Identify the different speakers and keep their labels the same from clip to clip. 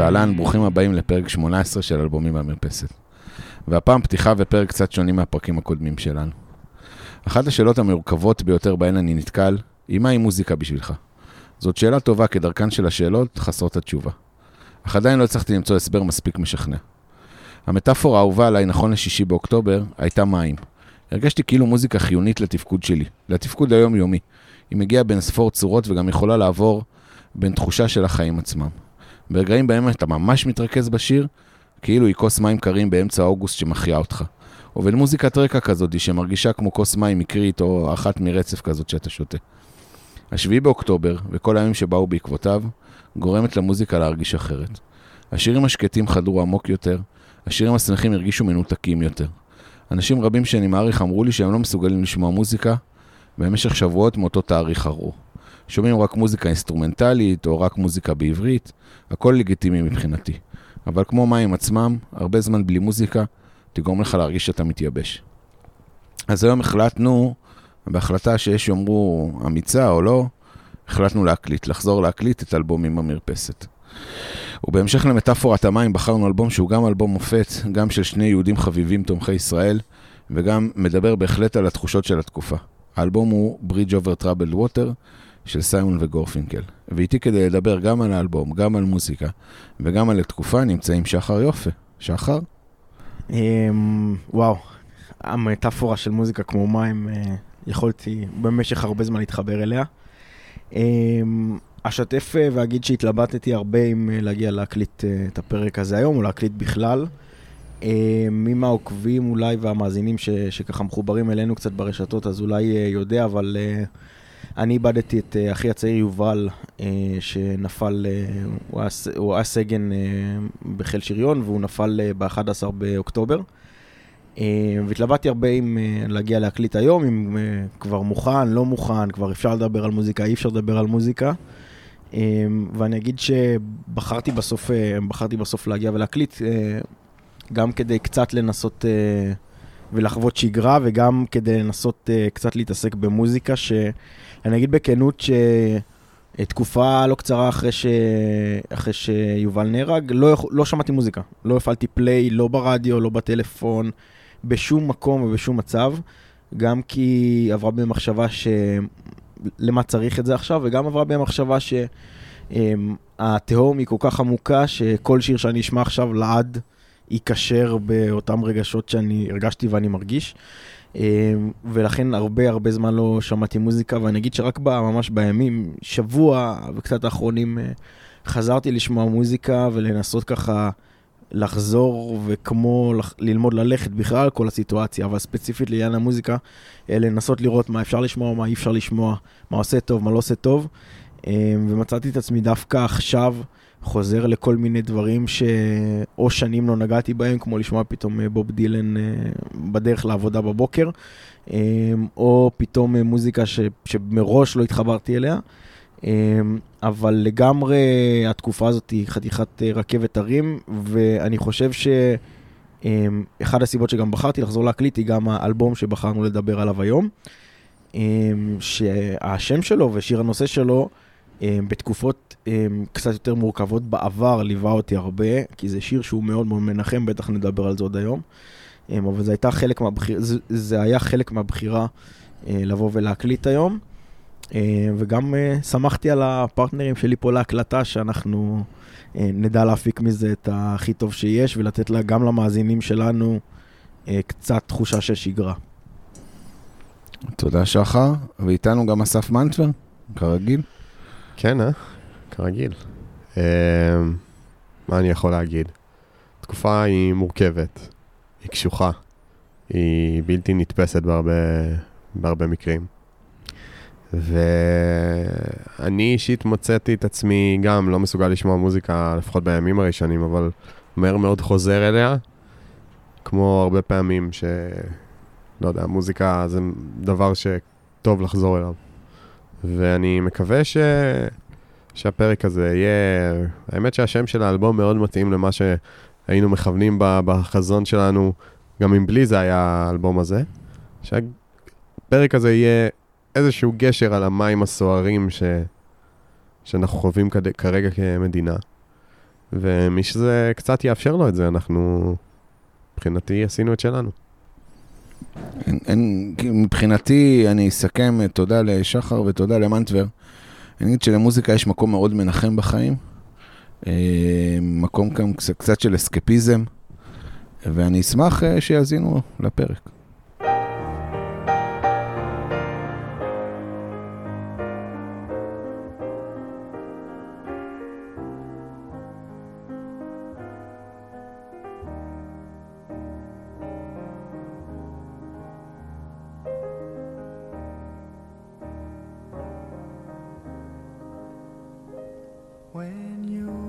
Speaker 1: אהלן ברוכים הבאים לפרק 18 של אלבומים במרפסת. והפעם פתיחה ופרק קצת שונים מהפרקים הקודמים שלנו. אחת השאלות המורכבות ביותר בהן אני נתקל, היא מהי מוזיקה בשבילך? זאת שאלה טובה כדרכן של השאלות חסרות התשובה. אך עדיין לא הצלחתי למצוא הסבר מספיק משכנע. המטאפורה האהובה עליי נכון לשישי באוקטובר הייתה מים. הרגשתי כאילו מוזיקה חיונית לתפקוד שלי, לתפקוד היומיומי. היא מגיעה בין ספור צורות וגם יכולה לעבור בין תחושה של החיים עצמם. ברגעים בהם אתה ממש מתרכז בשיר, כאילו היא כוס מים קרים באמצע אוגוסט שמחיה אותך. או בין מוזיקת רקע כזאת שמרגישה כמו כוס מים מקרית או אחת מרצף כזאת שאתה שותה. השביעי באוקטובר וכל הימים שבאו בעקבותיו, גורמת למוזיקה להרגיש אחרת. השירים השקטים חדרו עמוק יותר, השירים השמחים הרגישו מנותקים יותר. אנשים רבים שאני מעריך אמרו לי שהם לא מסוגלים לשמוע מוזיקה במשך שבועות מאותו תאריך ארור. שומעים רק מוזיקה אינסטרומנטלית או רק מוזיקה בעברית, הכל לגיטימי מבחינתי. אבל כמו מים עצמם, הרבה זמן בלי מוזיקה תגרום לך להרגיש שאתה מתייבש. אז היום החלטנו, בהחלטה שיש יאמרו אמיצה או לא, החלטנו להקליט, לחזור להקליט את אלבומים במרפסת. ובהמשך למטאפורת המים בחרנו אלבום שהוא גם אלבום מופת, גם של שני יהודים חביבים תומכי ישראל, וגם מדבר בהחלט על התחושות של התקופה. האלבום הוא Bridge over Troubled Water של סיימון וגורפינקל. ואיתי כדי לדבר גם על האלבום, גם על מוזיקה וגם על התקופה נמצאים שחר יופי. שחר?
Speaker 2: אמ, וואו, המטאפורה של מוזיקה כמו מים, אה, יכולתי במשך הרבה זמן להתחבר אליה. אמ, אשתף אה, ואגיד שהתלבטתי הרבה אם אה, להגיע להקליט את הפרק הזה היום, או להקליט בכלל. מי מהעוקבים אולי והמאזינים ש, שככה מחוברים אלינו קצת ברשתות, אז אולי יודע, אבל אני איבדתי את אחי הצעיר יובל, שנפל, הוא היה, הוא היה סגן בחיל שריון, והוא נפל ב-11 באוקטובר. והתלבטתי הרבה אם להגיע להקליט היום, אם כבר מוכן, לא מוכן, כבר אפשר לדבר על מוזיקה, אי אפשר לדבר על מוזיקה. ואני אגיד שבחרתי בסוף, בחרתי בסוף להגיע ולהקליט, גם כדי קצת לנסות ולחוות שגרה, וגם כדי לנסות קצת להתעסק במוזיקה, שאני אגיד בכנות שתקופה לא קצרה אחרי, ש... אחרי שיובל נהרג, לא, לא שמעתי מוזיקה. לא הפעלתי פליי, לא ברדיו, לא בטלפון, בשום מקום ובשום מצב. גם כי עברה בי מחשבה ש... למה צריך את זה עכשיו, וגם עברה בי מחשבה שהתהום היא כל כך עמוקה, שכל שיר שאני אשמע עכשיו לעד ייקשר באותם רגשות שאני הרגשתי ואני מרגיש. ולכן הרבה הרבה זמן לא שמעתי מוזיקה, ואני אגיד שרק ממש בימים, שבוע וקצת האחרונים, חזרתי לשמוע מוזיקה ולנסות ככה לחזור וכמו ללמוד ללכת בכלל כל הסיטואציה, אבל ספציפית לעניין המוזיקה, לנסות לראות מה אפשר לשמוע, מה אי אפשר לשמוע, מה עושה טוב, מה לא עושה טוב. ומצאתי את עצמי דווקא עכשיו חוזר לכל מיני דברים שאו שנים לא נגעתי בהם, כמו לשמוע פתאום בוב דילן בדרך לעבודה בבוקר, או פתאום מוזיקה ש, שמראש לא התחברתי אליה. אבל לגמרי התקופה הזאת היא חתיכת רכבת הרים, ואני חושב שאחד הסיבות שגם בחרתי לחזור להקליט היא גם האלבום שבחרנו לדבר עליו היום, שהשם שלו ושיר הנושא שלו, בתקופות קצת יותר מורכבות בעבר ליווה אותי הרבה, כי זה שיר שהוא מאוד מאוד מנחם, בטח נדבר על זה עוד היום. אבל זה, הייתה חלק מהבחיר, זה, זה היה חלק מהבחירה לבוא ולהקליט היום. וגם שמחתי על הפרטנרים שלי פה להקלטה, שאנחנו נדע להפיק מזה את הכי טוב שיש, ולתת לה גם למאזינים שלנו קצת תחושה של שגרה.
Speaker 1: תודה שחר, ואיתנו גם אסף מנטבר, כרגיל.
Speaker 3: כן, אה? כרגיל. אה, מה אני יכול להגיד? התקופה היא מורכבת, היא קשוחה, היא בלתי נתפסת בהרבה, בהרבה מקרים. ואני אישית מצאתי את עצמי גם לא מסוגל לשמוע מוזיקה, לפחות בימים הראשונים, אבל מהר מאוד חוזר אליה, כמו הרבה פעמים ש... לא יודע, מוזיקה זה דבר שטוב לחזור אליו. ואני מקווה ש... שהפרק הזה יהיה... האמת שהשם של האלבום מאוד מתאים למה שהיינו מכוונים בחזון שלנו, גם אם בלי זה היה האלבום הזה. שהפרק הזה יהיה איזשהו גשר על המים הסוערים ש... שאנחנו חווים כד... כרגע כמדינה. ומי שזה קצת יאפשר לו את זה, אנחנו מבחינתי עשינו את שלנו.
Speaker 1: אין, אין, כאילו, מבחינתי, אני אסכם, אה, תודה לשחר ותודה למנטבר. אני אגיד שלמוזיקה יש מקום מאוד מנחם בחיים, אה, מקום כאן קצת של אסקפיזם, ואני אשמח אה, שיאזינו לפרק.
Speaker 4: when you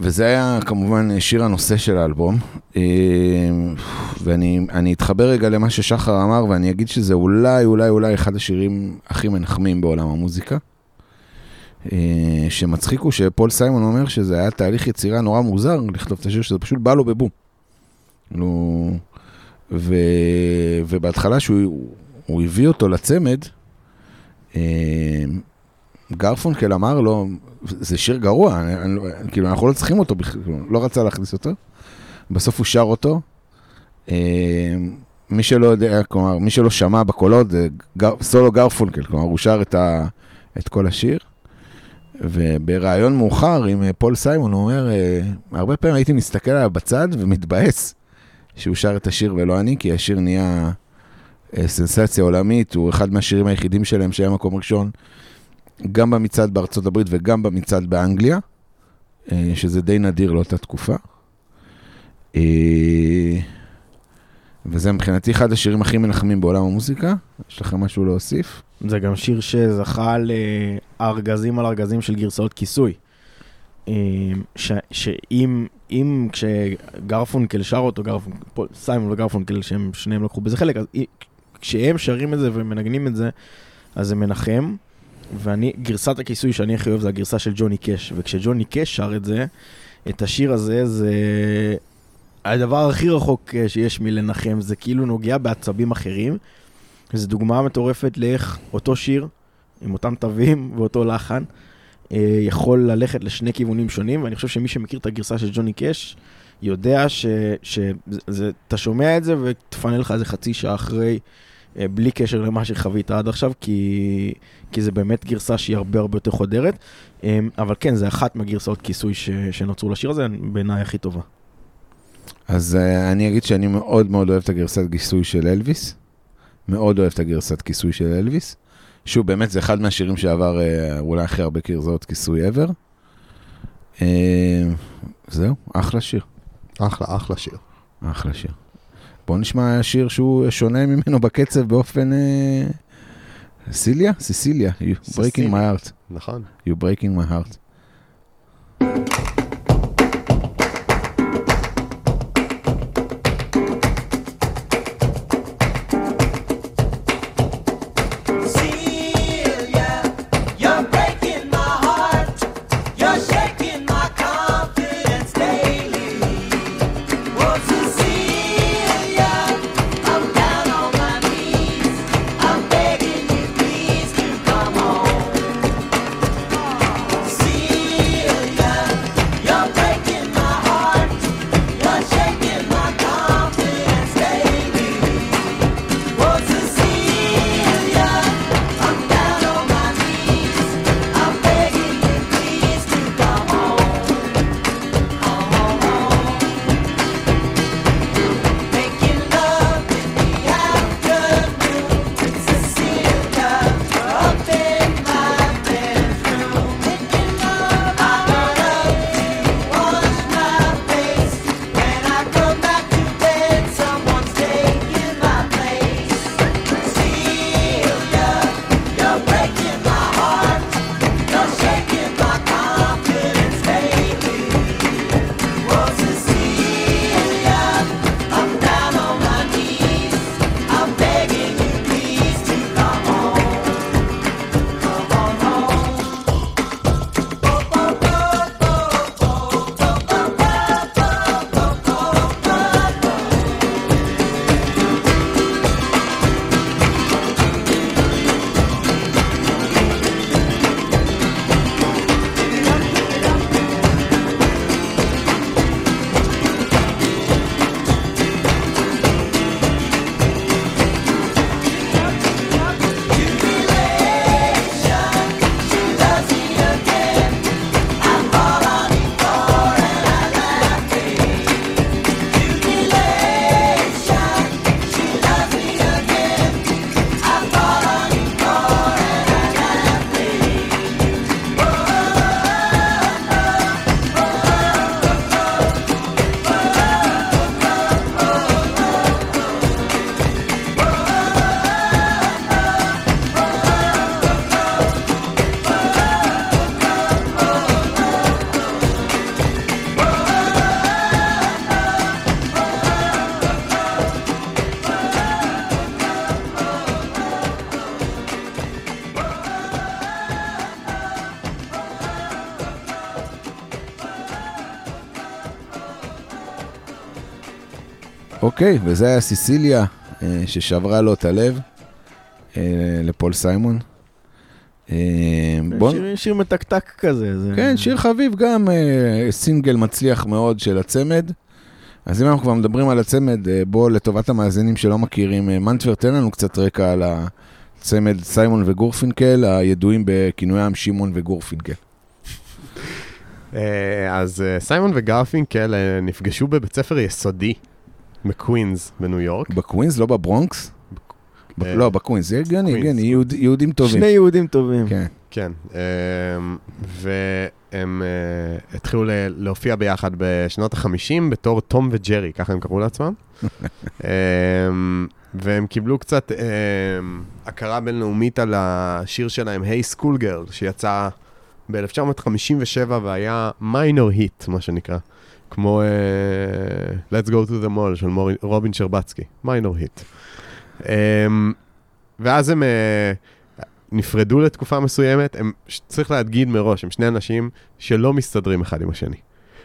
Speaker 1: וזה היה כמובן שיר הנושא של האלבום, אה, ואני אני אתחבר רגע למה ששחר אמר, ואני אגיד שזה אולי, אולי, אולי אחד השירים הכי מנחמים בעולם המוזיקה. אה, שמצחיק הוא שפול סיימון אומר שזה היה תהליך יצירה נורא מוזר לכתוב את השיר, שזה פשוט בא לו בבום. נו, ו, ובהתחלה שהוא הוא הביא אותו לצמד, אה, גרפונקל אמר לו, זה שיר גרוע, אני, אני, כאילו אנחנו לא צריכים אותו, בכלל, לא רצה להכניס אותו. בסוף הוא שר אותו. אה, מי שלא יודע, כלומר, מי שלא שמע בקולות, זה גר, סולו גרפונקל, כלומר, הוא שר את, ה, את כל השיר. ובריאיון מאוחר עם אה, פול סיימון, הוא אומר, אה, הרבה פעמים הייתי מסתכל עליו בצד ומתבאס שהוא שר את השיר ולא אני, כי השיר נהיה אה, סנסציה עולמית, הוא אחד מהשירים היחידים שלהם שהיה מקום ראשון, גם במצעד בארצות הברית וגם במצעד באנגליה, שזה די נדיר לאותה תקופה. וזה מבחינתי אחד השירים הכי מנחמים בעולם המוזיקה. יש לכם משהו להוסיף?
Speaker 2: זה גם שיר שזכה לארגזים על ארגזים של גרסאות כיסוי. אה, שאם אם כשגרפונקל שר אותו, סיימון וגרפונקל, שהם שניהם לקחו בזה חלק, אז כשהם שרים את זה ומנגנים את זה, אז זה מנחם. ואני, גרסת הכיסוי שאני הכי אוהב זה הגרסה של ג'וני קאש, וכשג'וני קאש שר את זה, את השיר הזה, זה הדבר הכי רחוק אה, שיש מלנחם, זה כאילו נוגע בעצבים אחרים. זו דוגמה מטורפת לאיך אותו שיר, עם אותם תווים ואותו לחן, אה, יכול ללכת לשני כיוונים שונים, ואני חושב שמי שמכיר את הגרסה של ג'וני קאש, יודע שאתה שומע את זה ותפנה לך איזה חצי שעה אחרי, בלי קשר למה שחווית עד עכשיו, כי, כי זה באמת גרסה שהיא הרבה הרבה יותר חודרת. אבל כן, זה אחת מהגרסאות כיסוי ש, שנוצרו לשיר הזה, בעיניי הכי טובה.
Speaker 1: אז uh, אני אגיד שאני מאוד מאוד אוהב את הגרסת כיסוי של אלוויס. מאוד אוהב את הגרסת כיסוי של אלוויס. שוב, באמת זה אחד מהשירים שעבר uh, אולי הכי הרבה גרסאות כיסוי ever. Uh, זהו, אחלה שיר.
Speaker 3: אחלה, אחלה שיר.
Speaker 1: אחלה שיר. בואו נשמע שיר שהוא שונה ממנו בקצב באופן... סיליה? סיסיליה. You breaking my heart.
Speaker 3: נכון.
Speaker 1: You breaking my heart. אוקיי, וזה היה סיסיליה, אה, ששברה לו את הלב, אה, לפול סיימון. אה, בוא...
Speaker 2: שיר- שיר מתקתק כזה. זה-
Speaker 1: כן, שיר חביב גם אה, סינגל מצליח מאוד של הצמד. אז אם אנחנו כבר מדברים על הצמד, אה, בוא לטובת המאזינים שלא מכירים, אה, מנטבר, תן לנו קצת רקע על הצמד סיימון וגורפינקל, הידועים בכינויים שמעון וגורפינקל.
Speaker 3: אז סיימון וגרפינקל נפגשו בבית ספר יסודי בקווינס בניו יורק.
Speaker 1: בקווינס, לא בברונקס? ב-
Speaker 3: אה,
Speaker 1: לא, בקווינס, זה הגיוני. הגיוני, יהוד- יהודים טובים.
Speaker 2: שני יהודים טובים.
Speaker 1: כן.
Speaker 3: כן, אמ, והם אה, התחילו להופיע ביחד בשנות ה-50 בתור תום וג'רי, ככה הם קראו לעצמם. אמ, והם קיבלו קצת אמ, הכרה בינלאומית על השיר שלהם, Hey Schoolgirl, שיצא ב-1957 והיה מיינור היט, מה שנקרא. כמו אה, Let's Go to the Mall של מורי- רובין שרבצקי, מיינור היט. אמ, ואז הם... אה, נפרדו לתקופה מסוימת, הם, צריך להגיד מראש, הם שני אנשים שלא מסתדרים אחד עם השני.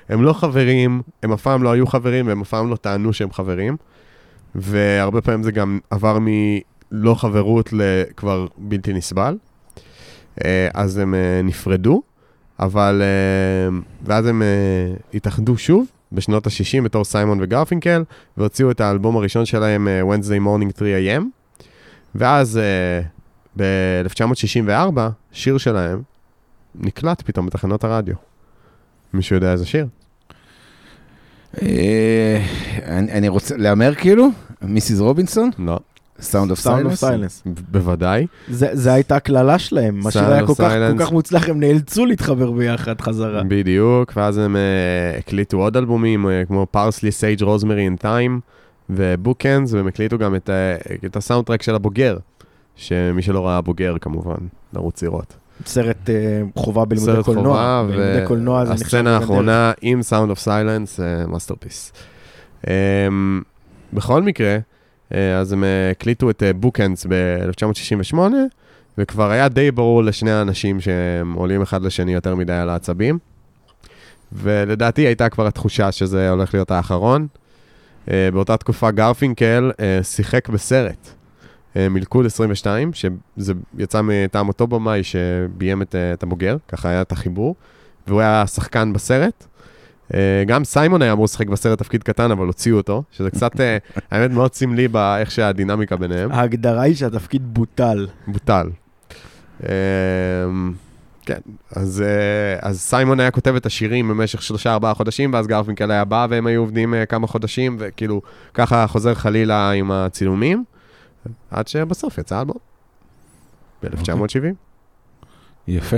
Speaker 3: הם לא חברים, הם אף פעם לא היו חברים, והם אף פעם לא טענו שהם חברים, והרבה פעמים זה גם עבר מלא חברות לכבר בלתי נסבל. אה, אז הם אה, נפרדו, אבל... אה, ואז הם אה, התאחדו שוב בשנות ה-60 בתור סיימון וגרפינקל, והוציאו את האלבום הראשון שלהם, אה, Wednesday Morning 3 AM, ואז... אה, ב-1964, שיר שלהם נקלט פתאום בתחנות הרדיו. מישהו יודע איזה שיר?
Speaker 1: אני אני רוצה להמר כאילו? מיסיס רובינסון?
Speaker 3: לא.
Speaker 1: Sound of
Speaker 2: Sound of Silence?
Speaker 3: בוודאי.
Speaker 2: זה זה הייתה הקללה שלהם, השיר
Speaker 3: Sound
Speaker 2: היה
Speaker 3: of
Speaker 2: כל כך- מוצלח, הם נאלצו להתחבר ביחד חזרה.
Speaker 3: בדיוק, ואז הם uh, הקליטו עוד אלבומים, uh, כמו Parsley, Sage, Rosemary and Thyme ו Bookends, והם הקליטו גם את, את ה soundtrack של הבוגר, שמי שלא ראה בוגר כמובן, לרוץ לראות.
Speaker 2: סרט אה, חובה בלימודי קולנוע. בלימודי קולנוע זה נחשב
Speaker 3: והסצנה האחרונה עם Sound of Silence, masterpiece. בכל מקרה, אה, אז הם אה, הקליטו את Bookends ב-1968, וכבר היה די ברור לשני האנשים שהם עולים אחד לשני יותר מדי על העצבים, ולדעתי הייתה כבר התחושה שזה הולך להיות האחרון. אה, באותה תקופה גרפינקל אה, שיחק בסרט. אה, מלכוד 22, שזה יצא מטעם אותו במאי שביים את, אה, את הבוגר, ככה היה את החיבור, והוא היה שחקן בסרט. אה, גם סיימון היה אמור לשחק בסרט תפקיד קטן, אבל הוציאו אותו, שזה קצת, אה, האמת, מאוד סמלי באיך שהדינמיקה ביניהם.
Speaker 2: ההגדרה היא שהתפקיד בוטל.
Speaker 3: בוטל. אה, כן, אז, אז סיימון היה כותב את השירים במשך שלושה ארבעה חודשים, ואז גרפינקל היה בא והם היו עובדים כמה חודשים, וכאילו, ככה חוזר חלילה עם הצילומים, עד שבסוף יצא אלבום. ב-1970.
Speaker 1: יפה.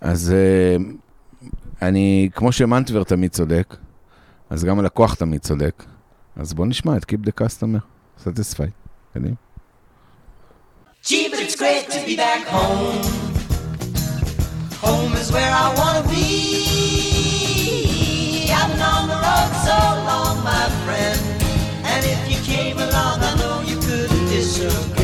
Speaker 1: אז אני, כמו שמנטבר תמיד צודק, אז גם הלקוח תמיד צודק. אז בוא נשמע את Keep the Customer Satisfied. קדימה.
Speaker 5: But it's great to be back home. Home is where I wanna be. I've been on the road so long, my friend. And if you came along, you couldn't.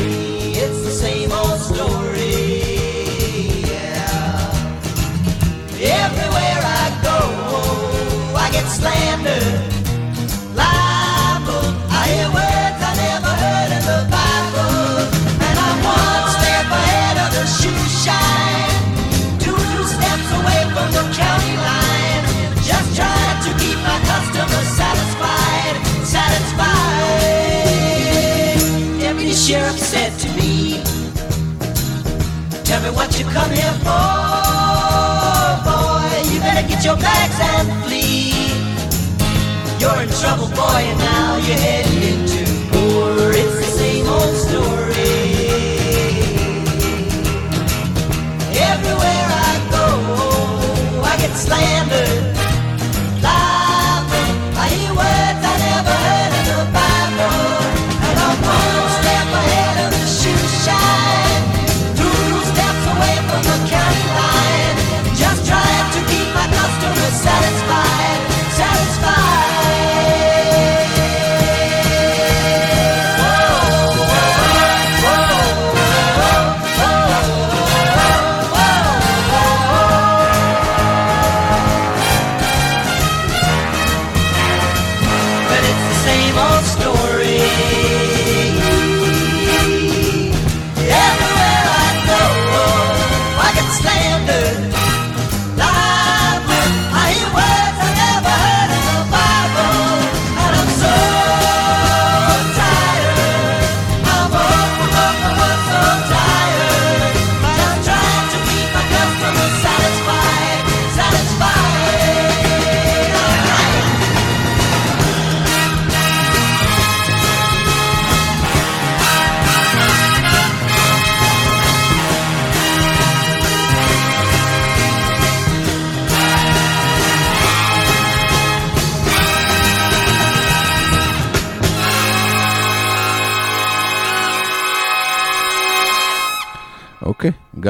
Speaker 5: Me what you come here for, boy. You better get your bags and flee. You're in trouble, boy, and now you're heading into war. It's the same old story. Everywhere I go, I get slandered.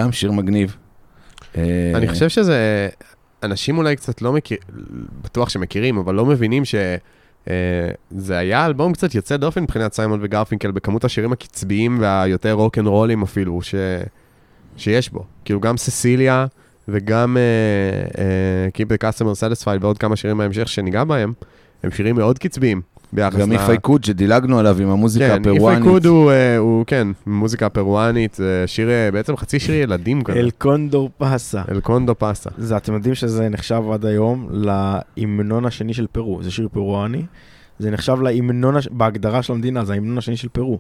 Speaker 1: גם שיר מגניב. אה,
Speaker 3: אני חושב שזה, אנשים אולי קצת לא מכירים, בטוח שמכירים, אבל לא מבינים ש... אה, זה היה אלבום קצת יוצא דופן מבחינת סיימון וגרפינקל, בכמות השירים הקצביים והיותר רוק אנד רולים אפילו, ש... שיש בו. כאילו גם ססיליה וגם uh, uh, Keep the Customer Satisfied ועוד כמה שירים בהמשך שניגע בהם, הם שירים מאוד קצביים ביחס
Speaker 1: גם
Speaker 3: ל-
Speaker 1: If I Could שדילגנו עליו עם המוזיקה
Speaker 3: כן,
Speaker 1: הפרואנית.
Speaker 3: If I Could הוא, אה, הוא, כן, מוזיקה פרואנית, זה שיר, אה, בעצם חצי שיר ילדים כזה.
Speaker 2: אל קונדור פסה.
Speaker 3: אל קונדו פסה.
Speaker 2: זה, אתם יודעים שזה נחשב עד היום להמנון השני של פרו, זה שיר פרואני. זה נחשב להמנון, הש... בהגדרה של המדינה, זה ההמנון השני של פרו.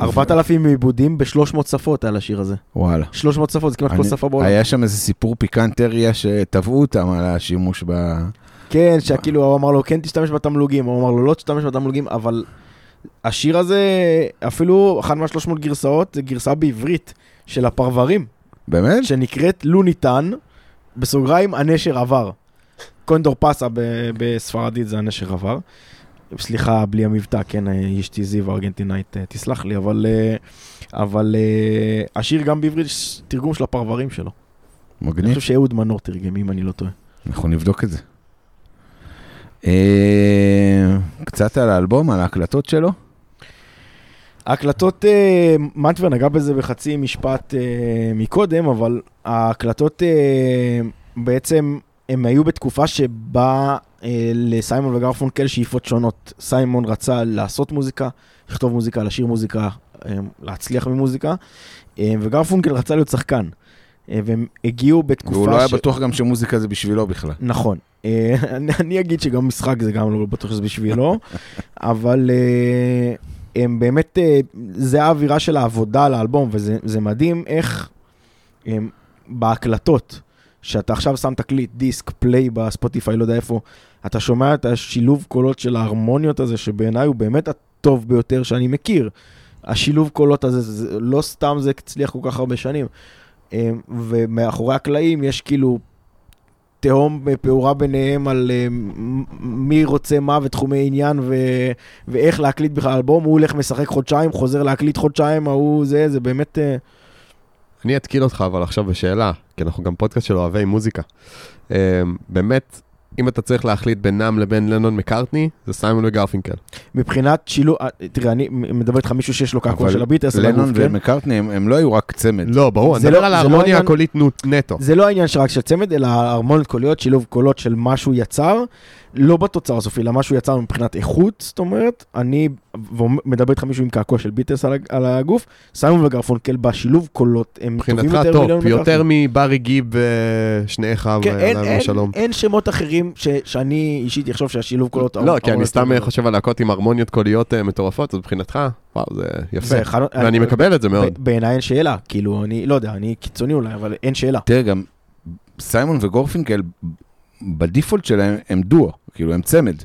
Speaker 2: 4,000 עיבודים ב-300 שפות על השיר הזה.
Speaker 1: וואלה.
Speaker 2: 300 שפות, זה כמעט כל שפה בעולם.
Speaker 1: היה שם איזה סיפור פיקנטריה שתבעו אותם על השימוש ב...
Speaker 2: כן, שכאילו הוא אמר לו, כן תשתמש בתמלוגים, הוא אמר לו, לא תשתמש בתמלוגים, אבל השיר הזה, אפילו אחת מהשלוש מאות גרסאות, זה גרסה בעברית של הפרברים,
Speaker 1: באמת?
Speaker 2: שנקראת לוניטן, בסוגריים, הנשר עבר. קונדור פסה בספרדית זה הנשר עבר. סליחה, בלי המבטא, כן, אשתי זיו הארגנטינאית, אה, תסלח לי, אבל, אה, אבל אה, השיר גם בעברית תרגום של הפרברים שלו. אני
Speaker 1: מגניב.
Speaker 2: חושב שאהוד מנור תרגם, אם אני לא טועה.
Speaker 1: אנחנו נבדוק את זה. אה, קצת על האלבום, על ההקלטות שלו.
Speaker 2: ההקלטות, אה, מנטבר נגע בזה בחצי משפט אה, מקודם, אבל ההקלטות בעצם, הם היו בתקופה שבה לסיימון וגרפונקל שאיפות שונות. סיימון רצה לעשות מוזיקה, לכתוב מוזיקה, לשיר מוזיקה, להצליח ממוזיקה, אה, וגרפונקל רצה להיות שחקן. והם הגיעו בתקופה
Speaker 1: והוא לא היה בטוח גם שמוזיקה זה בשבילו בכלל.
Speaker 2: נכון. אה, אני, אני אגיד שגם משחק זה גם לא בטוח שזה בשבילו, אבל אה, הם באמת, אה, זה האווירה של העבודה על האלבום, וזה זה מדהים איך הם, בהקלטות, שאתה עכשיו שם תקליט, דיסק, פליי בספוטיפיי, לא יודע איפה, אתה שומע את השילוב קולות של ההרמוניות הזה, שבעיניי הוא באמת הטוב ביותר שאני מכיר. השילוב קולות הזה, זה, לא סתם זה הצליח כל כך הרבה שנים. ומאחורי הקלעים יש כאילו תהום פעורה ביניהם על אה, מי רוצה מה ותחומי עניין ו... ואיך להקליט בכלל אלבום, הוא הולך משחק חודשיים, חוזר להקליט חודשיים, ההוא זה, זה באמת... אה,
Speaker 3: אני אתקיל אותך אבל עכשיו בשאלה, כי אנחנו גם פודקאסט של אוהבי מוזיקה. אמ, באמת, אם אתה צריך להחליט בינם לבין לנון מקארטני, זה סיימון וגרפינקל.
Speaker 2: מבחינת שילוב, אה, תראה, אני מדבר איתך מישהו שיש לו קעקוע של הביטרס,
Speaker 1: לנון
Speaker 2: כן?
Speaker 1: ומקארטני הם הם לא היו רק צמד.
Speaker 3: לא, ברור, אני
Speaker 2: זה
Speaker 3: מדבר
Speaker 2: לא-
Speaker 3: על
Speaker 2: לא
Speaker 3: ההרמוניה
Speaker 2: עניין-
Speaker 3: הקולית נטו.
Speaker 2: זה לא העניין שרק של צמד, אלא הרמוניות קוליות, שילוב קולות של מה שהוא יצר, לא בתוצר הסופי, אלא מה שהוא יצר מבחינת איכות, זאת אומרת, אני, ומדבר איתך מישהו עם קעקוע של ביטרס על, על הגוף, סיימון וגרפונקל בשילוב קולות, הם טובים
Speaker 3: מבחינתך
Speaker 2: יותר
Speaker 3: טופ,
Speaker 2: מלאון
Speaker 3: יותר. מברי גיב ושני אחיו,
Speaker 2: כן, אין, אין,
Speaker 3: השלום.
Speaker 2: אין שמות אחרים ש, שאני אישית אחשוב שהשילוב קולות...
Speaker 3: לא, כי אני סתם
Speaker 2: יותר-
Speaker 3: חושב על להקות עם הרמוניות קוליות אה, מטורפות, אז מבחינתך, וואו, זה יפה.
Speaker 2: זה אחד-
Speaker 3: ואני מקבל את זה מאוד.
Speaker 2: ב- בעיניי אין שאלה, כאילו, אני לא יודע, אני קיצוני אולי, אבל אין שאלה.
Speaker 1: תראה, גם סיימון וגורפינקל, בדיפולט שלהם הם דואו, כאילו הם צמד.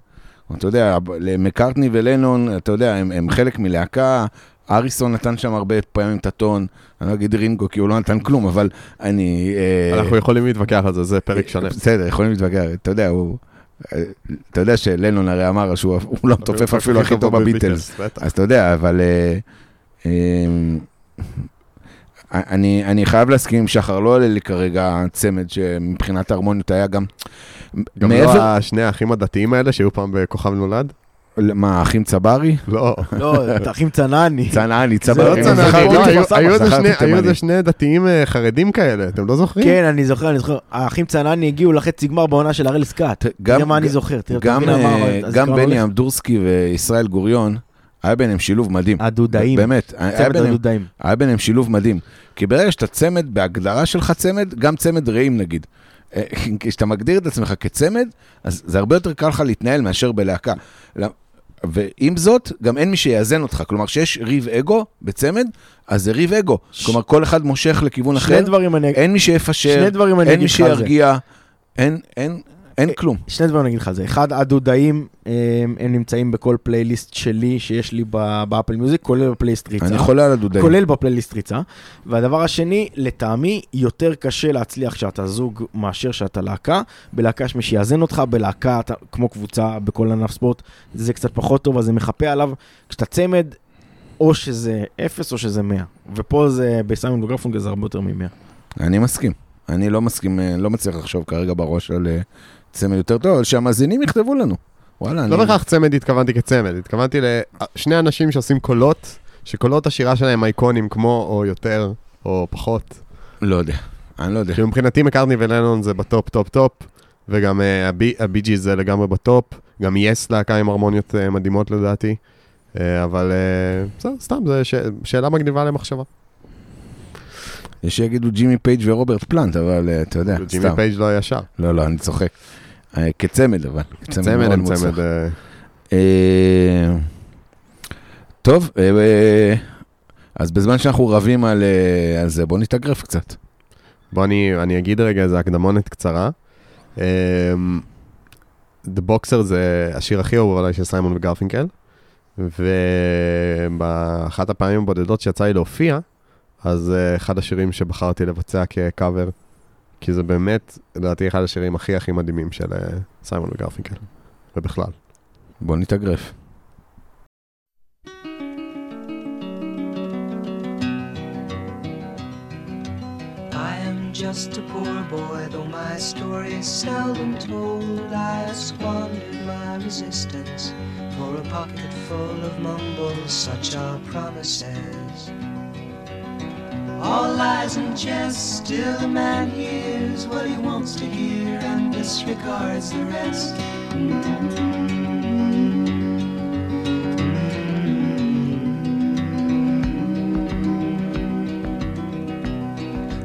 Speaker 1: אתה יודע, מקארטני ולנון, אתה יודע, הם, הם חלק מלהקה, אריסון נתן שם הרבה פעמים את הטון, אני לא אגיד רינגו כי הוא לא נתן כלום, אבל אני... אה,
Speaker 3: אנחנו יכולים להתווכח על זה, זה פרק שלם.
Speaker 1: בסדר, יכולים להתווכח, אתה יודע, הוא... אה, אתה יודע שלנון הרי אמר שהוא הוא לא מתופף אפילו הכי טוב בביטלס. אז אתה יודע, אבל... אה, אה, אני, אני חייב להסכים עם שחר, לא עולה לי כרגע צמד שמבחינת ההרמוניות היה גם...
Speaker 3: גם
Speaker 1: מעבר...
Speaker 3: לא השני האחים הדתיים האלה שהיו פעם בכוכב נולד?
Speaker 1: מה, האחים צברי?
Speaker 3: לא.
Speaker 2: לא, את האחים צנעני.
Speaker 1: צנעני,
Speaker 3: זה
Speaker 1: צברי.
Speaker 3: לא
Speaker 2: כן,
Speaker 3: צנעני,
Speaker 2: זכרתי
Speaker 3: לא, היו- איזה שני- דתיים אה, חרדים כאלה, אתם לא זוכרים?
Speaker 2: כן, אני זוכר, אני זוכר. האחים צנעני הגיעו לחצי גמר בעונה של הראל סקאט.
Speaker 1: גם-
Speaker 2: תראה מה אני זוכר.
Speaker 1: גם, אה, בני. אמדורסקי וישראל גוריון, היה ביניהם שילוב מדהים.
Speaker 2: הדודאים.
Speaker 1: באמת,
Speaker 2: צמד הדודאים.
Speaker 1: היה ביניהם שילוב מדהים. כי ברגע שאתה צמד, בהגדרה שלך צמד, גם צמד רעים נגיד. אה, כשאתה מגדיר את עצמך כצמד, אז זה הרבה יותר קל לך להתנהל מאשר בלהקה. ועם זאת, גם אין מי שיאזן אותך. כלומר, כשיש ריב אגו בצמד, אז זה ריב אגו. כלומר, כל אחד מושך לכיוון
Speaker 2: שני
Speaker 1: אחר,
Speaker 2: דברים אני...
Speaker 1: אין מי שיפשר,
Speaker 2: שני דברים אני
Speaker 1: אין מי. שירגיע, אין, אין, אין כלום.
Speaker 2: שני דברים אני אגיד לך על זה. אחד, הדודאים, הם, הם נמצאים בכל פלייליסט שלי שיש לי באפל מיוזיק, כולל בפלייליסט ריצה.
Speaker 1: אני חולה על הדודאים.
Speaker 2: כולל בפלייליסט ריצה. והדבר השני, לטעמי, יותר קשה להצליח כשאתה זוג מאשר שאתה להקה. בלהקה יש מי שיאזן אותך, בלהקה, אתה, כמו קבוצה בכל ענף ספורט, זה קצת פחות טוב, אז זה מחפה עליו. כשאתה צמד, או שזה אפס או שזה 100. ופה זה, בסיימון וגרפונקל זה הרבה יותר מ-100.
Speaker 1: אני מסכים. אני לא מסכים, אה, לא מצליח לחשוב כרגע בראש על אה, צמד יותר טוב, שהמאזינים יכתבו לנו. וואלה,
Speaker 3: לא
Speaker 1: אני...
Speaker 3: בהכרח צמד התכוונתי כצמד, התכוונתי לשני אנשים שעושים קולות, שקולות השירה שלהם אייקוניים כמו או יותר או פחות.
Speaker 1: לא יודע, אני לא יודע.
Speaker 3: שמבחינתי מקארטני ולנון זה בטופ טופ טופ, וגם אה, הבי- ג'י זה לגמרי בטופ, גם יס להקה עם הרמוניות אה, מדהימות לדעתי, אה, אבל בסדר, סתם, זו שאלה מגניבה למחשבה.
Speaker 1: יש שיגידו ג'ימי פייג' ורוברט פלאנט, אבל אתה יודע,
Speaker 3: ג'ימי
Speaker 1: סתם.
Speaker 3: פייג' לא היה שר.
Speaker 1: לא, לא, אני צוחק. אה, כצמד אבל.
Speaker 3: צמד
Speaker 1: מאוד
Speaker 3: הם. צמד. אה,
Speaker 1: אה, טוב, אז בזמן שאנחנו רבים על על זה, בוא נתאגרף קצת.
Speaker 3: בוא אני, אני אגיד רגע איזה הקדמונת קצרה. The Boxer זה השיר הכי אהוב עליי של סיימון וגרפינקל, ובאחת הפעמים הבודדות שיצא לי להופיע, אז אחד השירים שבחרתי לבצע כקאבר, כי זה באמת, לדעתי, אחד השירים הכי הכי מדהימים של uh, סיימון וגרפינקל, ובכלל.
Speaker 1: בוא נתאגרף.
Speaker 5: I am just a poor boy, though my story is seldom told. I have squandered my resistance for a pocket full of mumbles, such are promises. All lies and jest, still a man hears what he wants to hear and disregards the rest.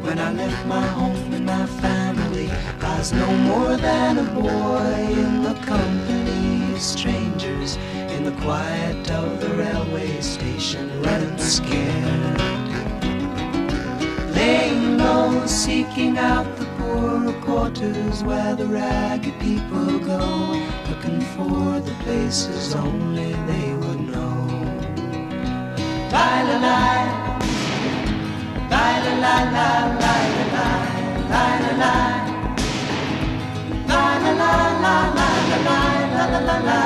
Speaker 5: When I left my home and my family, I was no more than a boy in the company of strangers in the quiet of the railway station, running scared laying low, seeking out the poorer quarters where the ragged people go, looking for the places only they would know. La la la, la la la la la la la la, la la la la la la la la la la.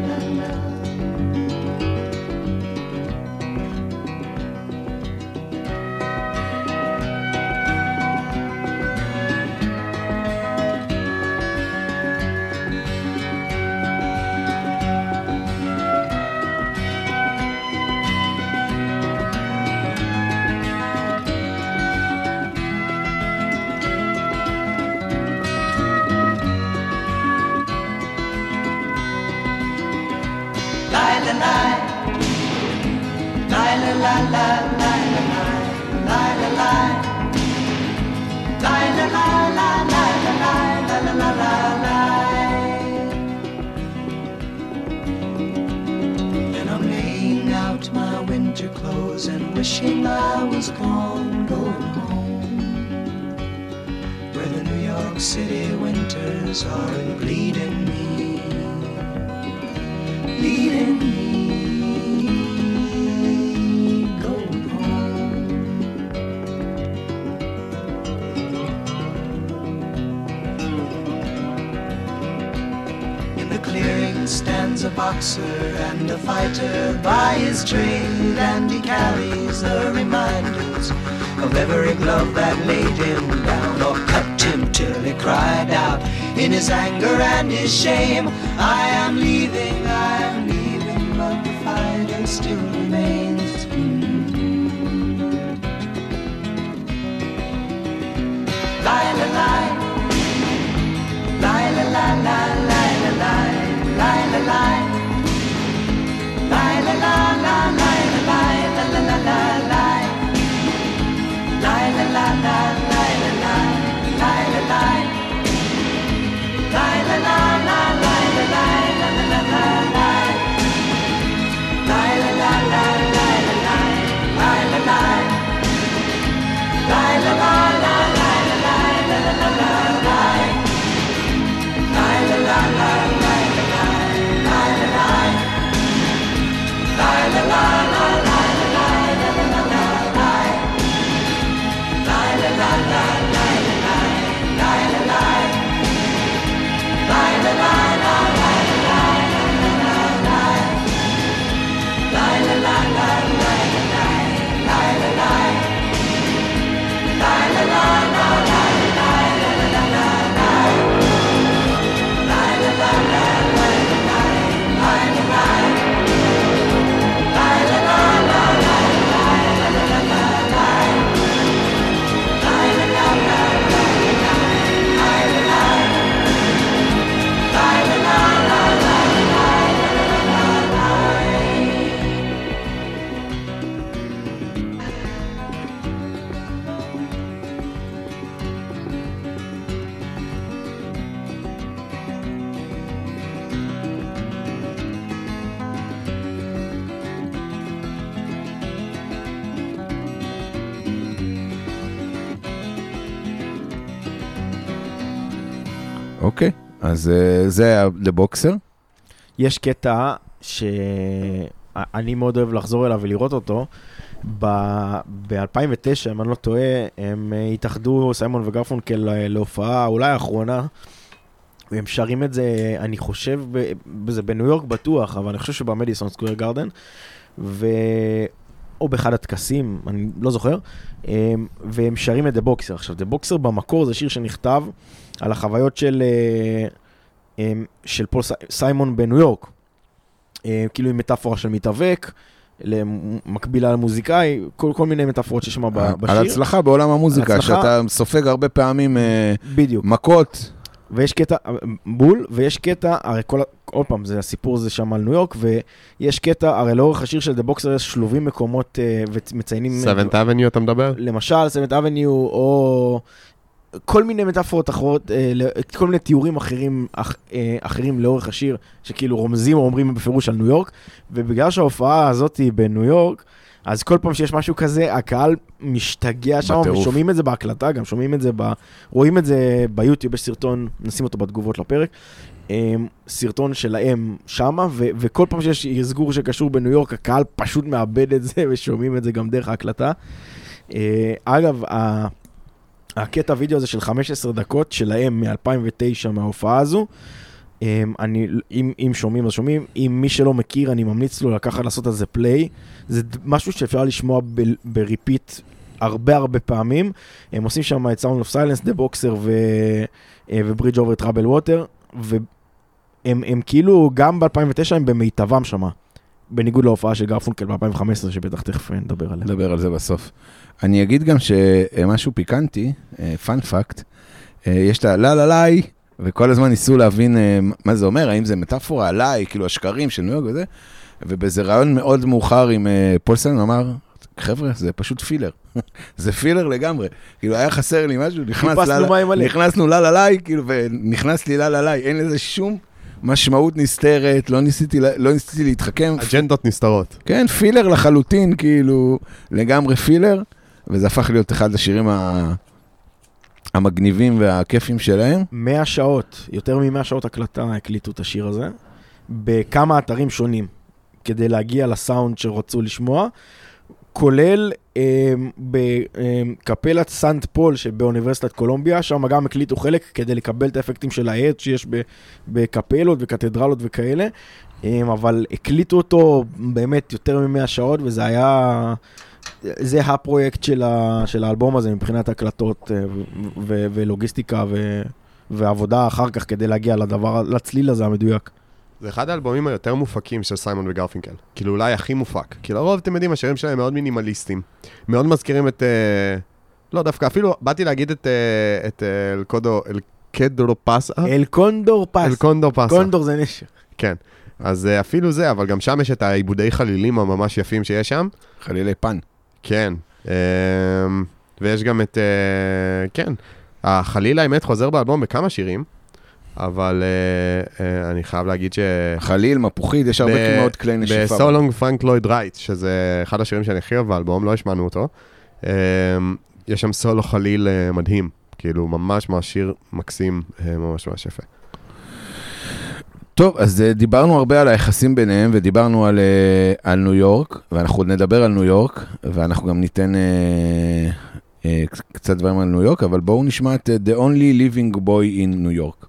Speaker 5: The reminders of every glove that laid him down or cut him till he cried out in his anger and his shame. I am leaving,
Speaker 1: אז אה, זה היה ל The Boxer.
Speaker 2: יש קטע שאני מאוד אוהב לחזור אליו ולראות אותו. ב-2009, אם אני לא טועה, הם אה, התאחדו, סיימון וגרפונקל, אה, להופעה אולי האחרונה, והם שרים את זה, אני חושב, זה בניו יורק בטוח, אבל אני חושב שבמדיסון סקוויר גרדן, ו... או באחד הטקסים, אני לא זוכר, והם שרים את The Boxer. עכשיו, The Boxer במקור זה שיר שנכתב על החוויות של, של פול סי- סיימון בניו יורק. אה, כאילו עם מטאפורה של מתאבק, מקבילה למוזיקאי, כל, כל מיני מטאפורות שיש שם ב-
Speaker 1: על
Speaker 2: בשיר.
Speaker 1: הצלחה בעולם המוזיקה,
Speaker 2: הצלחה.
Speaker 1: שאתה סופג הרבה פעמים אה,
Speaker 2: בדיוק.
Speaker 1: מכות.
Speaker 2: ויש קטע, בול, ויש קטע, הרי כל, עוד פעם, זה הסיפור הזה שם על ניו יורק, ויש קטע, הרי לאורך השיר של The Boxer יש שלובים מקומות אה, ומציינים...
Speaker 3: 7th Avenue אתה מדבר?
Speaker 2: למשל, Seventh Avenue, או כל מיני מטאפורות אחרות, אה, כל מיני תיאורים אחרים, אח, אה, אחרים לאורך השיר, שכאילו רומזים או אומרים בפירוש על ניו יורק, ובגלל שההופעה הזאת היא בניו יורק, אז כל פעם שיש משהו כזה, הקהל משתגע שם. ושומעים את זה בהקלטה, גם שומעים את זה, ב, רואים את זה ביוטיוב, יש סרטון, נשים אותו בתגובות לפרק, אה, סרטון שלהם שמה, ו- וכל פעם שיש אזגור שקשור בניו יורק, הקהל פשוט מאבד את זה, ושומעים את זה גם דרך ההקלטה. אגב, ה- הקטע וידאו הזה של 15 דקות שלהם מ-2009 מההופעה הזו, אמ, אני, אם, אם שומעים אז שומעים, אם מי שלא מכיר אני ממליץ לו לקחת לעשות על זה play, זה משהו שאפשר לשמוע ב- repeat הרבה הרבה פעמים, הם עושים שם את Silence, The Boxer ו- אה, ו Bridge Over Troubled Water, והם הם כאילו גם ב-2009 הם במיטבם שמה, בניגוד להופעה של גרפונקל ב-2015 שבטח תכף נדבר עליה.
Speaker 1: נדבר על זה בסוף. אני אגיד גם שמשהו פיקנטי, פאנפקט, יש את הלה לה ליי, וכל הזמן ניסו להבין אה, מה זה אומר, האם זה מטאפורה עליי, כאילו השקרים של ניו יורק וזה, ובאיזה רעיון מאוד מאוחר עם אה, פולסן, הוא אמר, חבר'ה, זה פשוט פילר. זה פילר לגמרי. כאילו, היה חסר לי משהו, נכנס לה- לה ליי, כאילו, ונכנס לי לה לה ליי, אין לזה שום משמעות נסתרת, לא ניסיתי, לא ניסיתי להתחכם.
Speaker 3: אג'נדות נסתרות.
Speaker 1: כן, filler לחלוטין, כאילו, לגמרי filler, וזה הפך להיות אחד השירים ה... המגניבים והכיפים שלהם.
Speaker 2: 100 שעות, יותר מ-100 שעות הקלטה הקליטו את השיר הזה, בכמה אתרים שונים, כדי להגיע לסאונד שרצו לשמוע, כולל בקפלת סנט פול שבאוניברסיטת קולומביה, שם גם הקליטו חלק כדי לקבל את האפקטים של ההד שיש בקפלות וקתדרלות וכאלה, אה, אבל הקליטו אותו באמת יותר מ-100 שעות, וזה היה... זה הפרויקט של, ה, של האלבום הזה מבחינת הקלטות אה, ו- ולוגיסטיקה ו- ועבודה אחר כך כדי להגיע לדבר, לצליל הזה המדויק.
Speaker 3: זה אחד האלבומים היותר מופקים של סיימון וגרפינקל. כאילו אולי הכי מופק. כי לרוב, אתם יודעים, השירים שלהם מאוד מינימליסטים. מאוד מזכירים את... אה, לא, דווקא אפילו באתי להגיד את, אה, את אה, אלקודו, אלקדרו פסה.
Speaker 2: אל קונדור פס.
Speaker 3: אלקונדו פסה.
Speaker 2: קונדור זה נשק.
Speaker 3: כן. אז אה, אפילו זה, אבל גם שם יש את העיבודי חלילים הממש יפים שיש שם.
Speaker 1: חלילי פן.
Speaker 3: כן. אמ, ויש גם את... אה, כן. החליל האמת חוזר באלבום בכמה שירים, אבל אה, אה, אני חייב להגיד ש...
Speaker 1: חליל, מפוחית, יש הרבה מאוד כלי נשיפה.
Speaker 3: בסולונג פרנק לויד רייט, שזה אחד השירים שאני הכי אוהב באלבום, לא השמענו אותו. אמ, יש שם סולו חליל אה, מדהים, כאילו ממש ממש שיר מקסים, אה, ממש ממש יפה.
Speaker 1: טוב, אז אה, דיברנו הרבה על היחסים ביניהם, ודיברנו על, אה, על ניו יורק, ואנחנו עוד נדבר על ניו יורק, ואנחנו גם ניתן אה, אה, קצ- קצת דברים על ניו יורק, אבל בואו נשמע את אה, The Only Living Boy in New York.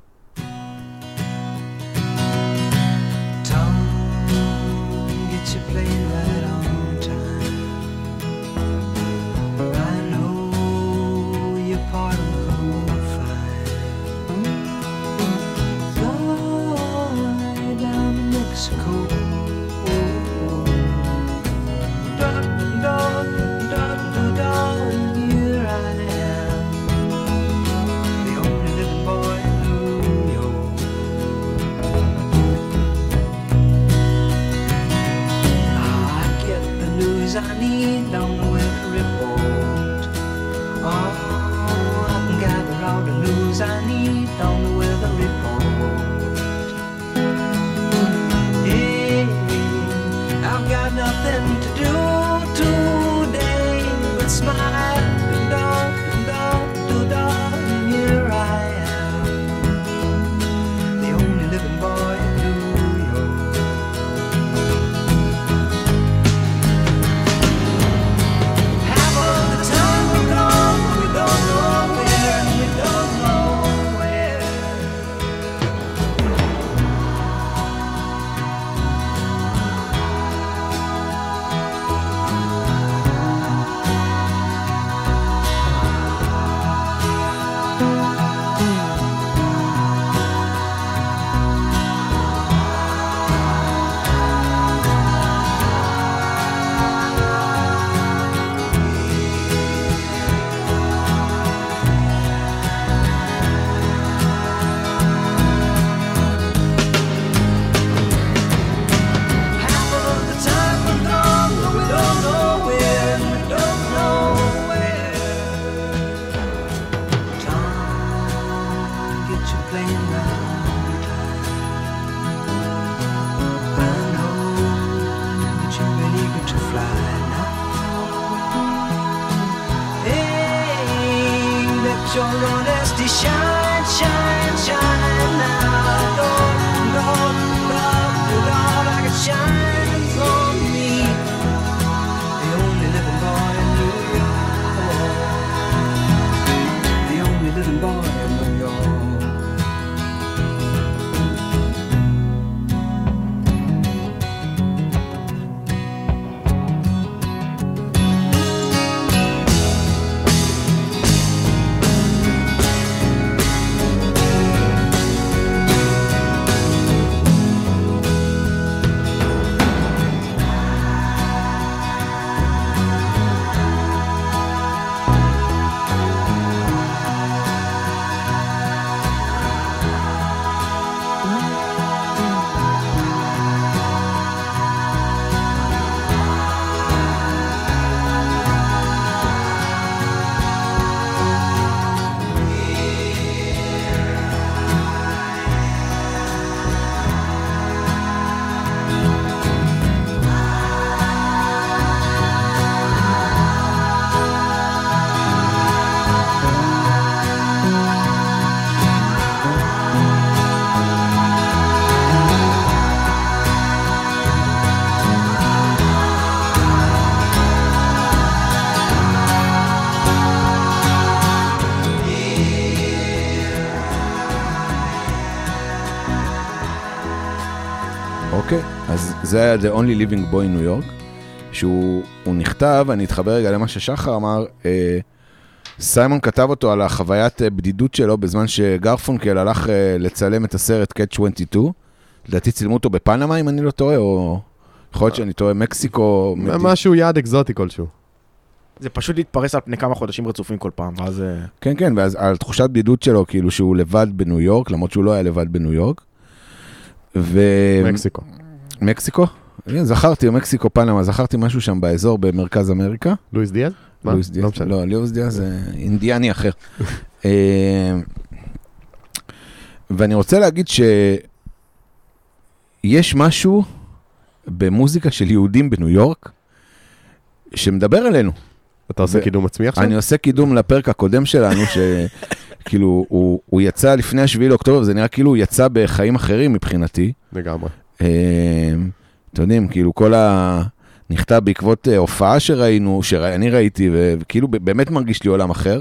Speaker 1: זה היה The Only Living Boy in New York, שהוא הוא נכתב, אני אתחבר רגע למה ששחר אמר, אה, סיימון כתב אותו על החוויית אה, בדידות שלו בזמן שגרפונקל הלך אה, לצלם את הסרט Catch 22, לדעתי צילמו אותו בפנמה אם אני לא טועה, או יכול להיות שאני טועה, מקסיקו. מדי-
Speaker 3: משהו יעד אקזוטי כלשהו.
Speaker 2: זה פשוט להתפרס על פני כמה חודשים רצופים כל פעם, ואז... אה,
Speaker 1: כן, כן, ואז על תחושת בדידות שלו, כאילו שהוא לבד בניו יורק, למרות שהוא לא היה לבד בניו יורק. ו...
Speaker 3: מקסיקו.
Speaker 1: מקסיקו? זכרתי, מקסיקו, פנמה, זכרתי משהו שם באזור במרכז אמריקה.
Speaker 3: לואיס דיאז?
Speaker 1: לואיס דיאז,
Speaker 3: לא.
Speaker 1: לא, לואיס דיאז זה אינדיאני אחר. אה, ואני רוצה להגיד שיש משהו במוזיקה של יהודים בניו יורק שמדבר אלינו.
Speaker 3: אתה עושה
Speaker 1: ו-
Speaker 3: קידום עצמי עכשיו?
Speaker 1: אני עושה קידום לפרק הקודם שלנו, שכאילו הוא, הוא יצא לפני השביעי לאוקטובר, וזה נראה כאילו הוא יצא בחיים אחרים מבחינתי.
Speaker 3: לגמרי.
Speaker 1: אה, אתם יודעים, כאילו כל ה... נכתב בעקבות אה, הופעה שראינו, שאני ראיתי, וכאילו באמת מרגיש לי עולם אחר.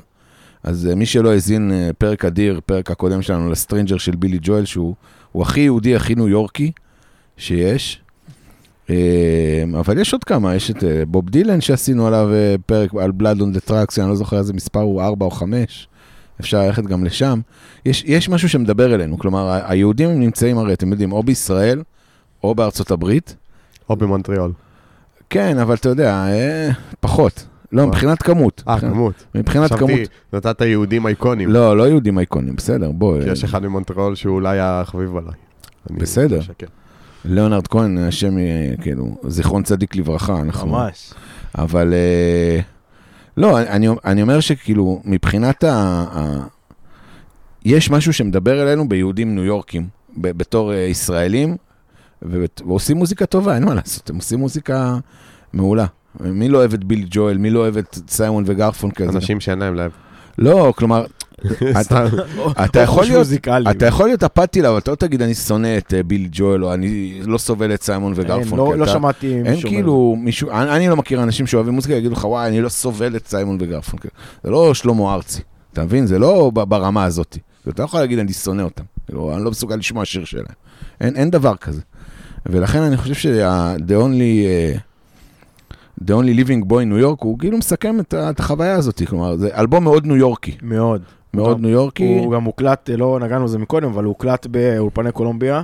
Speaker 1: אז אה, מי שלא האזין, אה, פרק אדיר, פרק הקודם שלנו ל Stranger של בילי ג'ואל, שהוא הוא הכי יהודי, הכי ניו יורקי שיש. אה, אבל יש עוד כמה, יש את בוב דילן שעשינו עליו פרק על Blood on the Tracks, אני לא זוכר איזה מספר הוא, ארבע או חמש. אפשר ללכת גם לשם. יש, יש משהו שמדבר אלינו, כלומר, היהודים נמצאים הרי, אתם יודעים, או בישראל, או בארצות הברית.
Speaker 3: או במונטריאול.
Speaker 1: כן, אבל אתה יודע, אה, פחות. לא,
Speaker 3: מה?
Speaker 1: מבחינת כמות.
Speaker 3: אה, כמות.
Speaker 1: מבחינת כמות.
Speaker 3: חשבתי, נתת יהודים אייקונים.
Speaker 1: לא, לא יהודים אייקונים, בסדר, בוא.
Speaker 3: כי
Speaker 1: אה,
Speaker 3: יש אחד ממונטריאול שהוא אולי החביב עליי.
Speaker 1: בסדר. ליאונרד כהן, השם, אה, כאילו, זיכרון צדיק לברכה, אנחנו...
Speaker 2: ממש.
Speaker 1: אבל אה, לא, אני, אני אומר שכאילו, מבחינת ה, ה... יש משהו שמדבר אלינו ביהודים ניו יורקים, ב- בתור אה, ישראלים, ועושים מוזיקה טובה, אין מה לעשות, הם עושים מוזיקה מעולה. מי לא אוהב את ביל ג'ואל, מי לא אוהב את סיימון וגרפונקל?
Speaker 3: אנשים שאין להם לב.
Speaker 1: לא, כלומר. אתה יכול להיות, אפאתי לה, אבל אתה לא תגיד, אני שונא את אה, ביל ג'ואל, או אני לא סובל את סיימון
Speaker 2: אין,
Speaker 1: וגרפונקל.
Speaker 2: לא- לא שמעתי
Speaker 1: אין
Speaker 2: מישהו... אומר.
Speaker 1: כאילו מישהו, אני, אני לא מכיר אנשים שאוהבים מוזיקה, יגידו לך, וואי, אני לא סובל את סיימון וגרפונקל. זה לא שלמה ארצי, אתה מבין? זה לא ברמה הזאת. אתה לא יכול להגיד, אני שונא אותם. אני לא מסוגל לשמוע שיר שלהם. אין, אין דבר כזה. ולכן אני חושב שה-The only, uh, The only living boy in New York, הוא כאילו מסכם את, את החוויה הזאת. כלומר, זה אלבום מאוד ניו יורקי.
Speaker 2: מאוד.
Speaker 1: מאוד. ניו יורקי.
Speaker 2: הוא גם הוקלט, לא נגענו בזה מקודם, אבל הוא הוקלט באולפני קולומביה.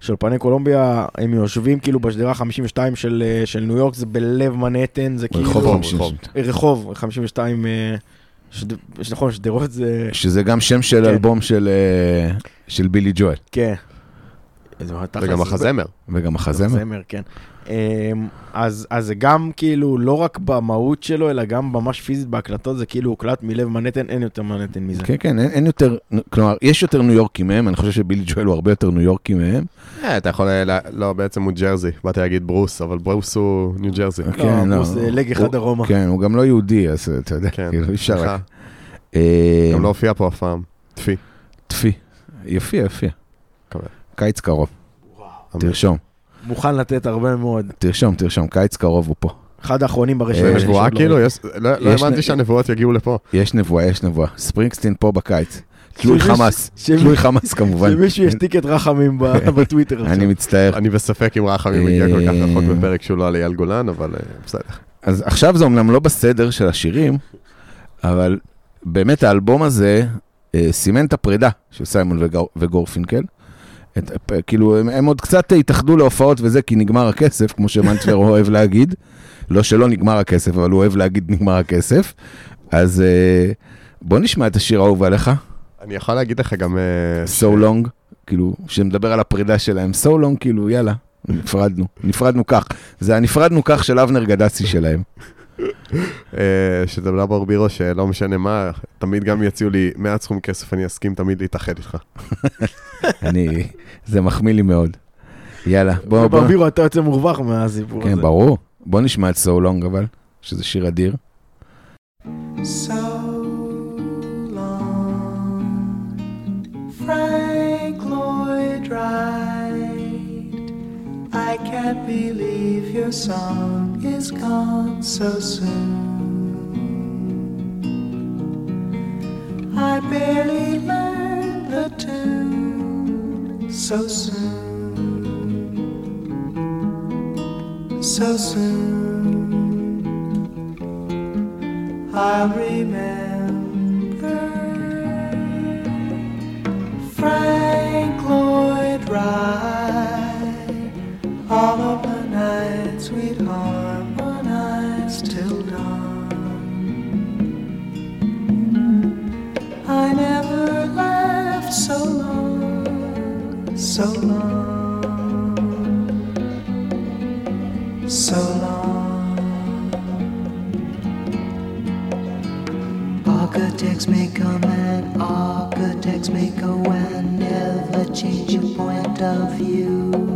Speaker 2: שאולפני קולומביה, הם יושבים כאילו בשדרה 52 של, אה, של ניו יורק, זה בלב מנהטן, זה כאילו...
Speaker 1: רחוב
Speaker 3: רחוב,
Speaker 1: 50.
Speaker 3: רחוב.
Speaker 2: רחוב, 52, אה, שד... נכון, שדרות זה...
Speaker 1: שזה גם שם של
Speaker 2: כן.
Speaker 1: אלבום של, אה, של בילי ג'ואל.
Speaker 2: כן. זה
Speaker 3: וגם החזמר.
Speaker 1: וגם החזמר.
Speaker 2: זמר, כן. אמ, אז, אז זה גם כאילו, לא רק במהות שלו, אלא גם ממש פיזית בהקלטות, זה כאילו הוקלט מלב מנהטן, אין יותר מנהטן מזה.
Speaker 1: כן, כן, אין, אין יותר, כלומר, יש יותר ניו יורקי מהם, אני חושב שבילי ג'ואל הוא הרבה יותר ניו יורקי מהם.
Speaker 3: אה, אתה יכול, ל- ל- לא, בעצם הוא ג'רזי. באתי להגיד ברוס, אבל ברוס הוא ניו ג'רזי.
Speaker 1: כן, לא.
Speaker 2: ברוס, אה, לג אחד דרומה.
Speaker 1: כן, הוא גם לא יהודי, אז אתה יודע,
Speaker 3: כן,
Speaker 1: כאילו, אי אפשר. אה,
Speaker 3: גם לא הופיע פה אף פעם. טפי.
Speaker 1: טפי. יופיע, יופיע. קיץ קרוב,
Speaker 3: אמן.
Speaker 1: תרשום,
Speaker 2: מוכן לתת הרבה מאוד.
Speaker 1: תרשום, תרשום, קיץ קרוב הוא פה.
Speaker 2: אחד האחרונים ברשימה.
Speaker 1: אה,
Speaker 2: שלי
Speaker 3: נבואה
Speaker 2: לא
Speaker 3: כאילו? יש- לא לא
Speaker 1: יש
Speaker 3: האמנתי שהנבואות יגיעו לפה.
Speaker 1: יש נבואה, יש נבואה. ספרינגסטין פה בקיץ. תלוי חמאס, תלוי חמאס כמובן.
Speaker 2: שמישהו ישתיק את רחמים ב- בטוויטר
Speaker 1: אני
Speaker 2: עכשיו.
Speaker 1: מצטער.
Speaker 3: אני בספק אם רחמים מגיע כל כך
Speaker 1: אה,
Speaker 3: רחוק בפרק שהוא לא על אייל גולן, אבל אה, בסדר.
Speaker 1: אז עכשיו זה אומנם לא בסדר של השירים, אבל באמת האלבום הזה אה, סימן את הפרידה של סיימון וגור, וגורפינקל. את, כאילו, הם, הם עוד קצת התאחדו להופעות וזה, כי נגמר הכסף, כמו שמנצ'לר אוהב להגיד. לא שלא נגמר הכסף, אבל הוא אוהב להגיד נגמר הכסף. אז אה, בוא נשמע את השיר האהוב עליך,
Speaker 3: אני יכול להגיד לך גם... אה,
Speaker 1: So Long, כאילו, שמדבר על הפרידה שלהם. So Long, כאילו, יאללה, נפרדנו, נפרדנו כך. זה הנפרדנו כך של אבנר גדסי שלהם.
Speaker 3: אה, שזה דאבור בירו שלא משנה מה, תמיד גם יציעו לי מעט סכום כסף, אני אסכים תמיד להתאחד איתך.
Speaker 1: אני, זה מחמיא לי מאוד. יאללה, בוא, בוא,
Speaker 2: ברבירו, אתה יוצא מורווח מהסיפור הזה.
Speaker 1: כן, ברור. בוא נשמע את So Long אבל, שזה שיר אדיר.
Speaker 5: So long, Frank Lloyd Wright. I can't believe your song is gone so soon. I barely learned the tune so soon, so soon. I'll remember Change your point of view.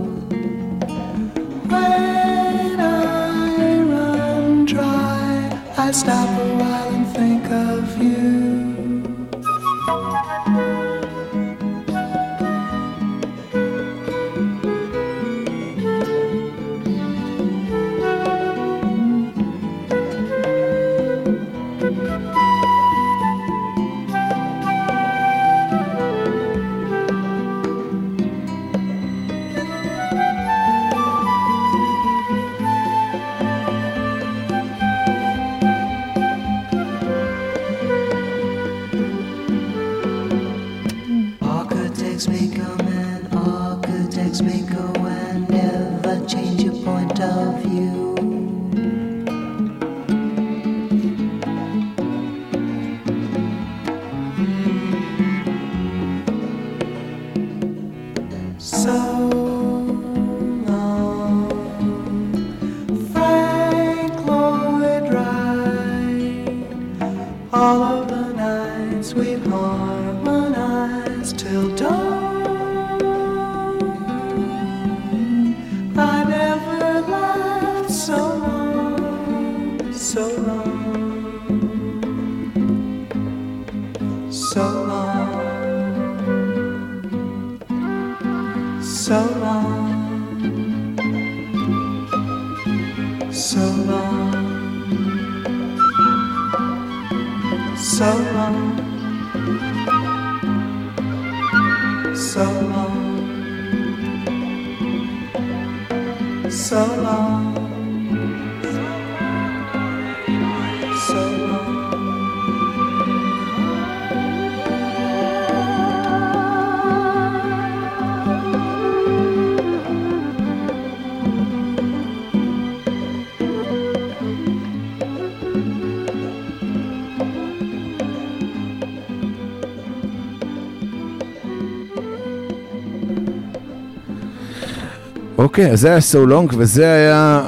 Speaker 1: אוקיי, אז זה היה So Long, וזה היה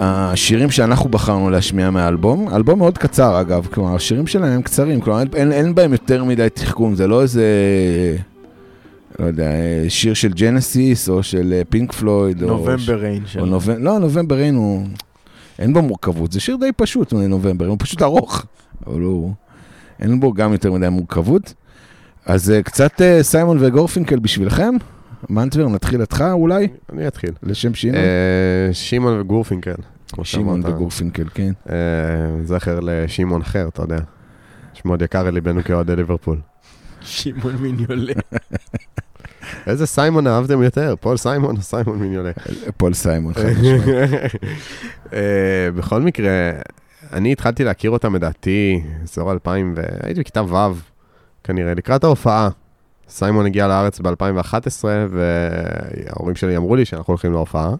Speaker 1: השירים שאנחנו בחרנו להשמיע מהאלבום. אלבום מאוד קצר אגב, כלומר, השירים שלהם הם קצרים, כלומר, אין, אין בהם יותר מדי תחכום, זה לא איזה, לא יודע, שיר של ג'נסיס, או של פינק פלויד, או...
Speaker 2: נובמבר ריין
Speaker 1: או. נובמבר, לא, נובמבר ריין הוא... אין בו מורכבות, זה שיר די פשוט, נובמבר, הוא פשוט ארוך, אבל הוא... אין בו גם יותר מדי מורכבות. אז אה, קצת אה, סיימון וגורפינקל בשבילכם. מנטבר, נתחיל איתך אולי,
Speaker 3: אני אתחיל.
Speaker 1: לשם שינוי.
Speaker 3: אה, שמעון וגורפינקל.
Speaker 1: שמעון. וגורפינקל, כן.
Speaker 3: אה, זכר לשמעון אחר, אתה יודע. שמאוד יקר לליבנו כאוהדי ליברפול.
Speaker 2: שמעון מיניולה.
Speaker 3: איזה סיימון אהבתם יותר? פול סיימון או סיימון מיניולה?
Speaker 1: פול סיימון, חד משמעית.
Speaker 3: אה, בכל מקרה, אני התחלתי להכיר אותם לדעתי, אזור 2000, והייתי בכיתה ו', כנראה, לקראת ההופעה. סיימון הגיע לארץ ב-2011, וההורים שלי אמרו לי שאנחנו הולכים להופעה.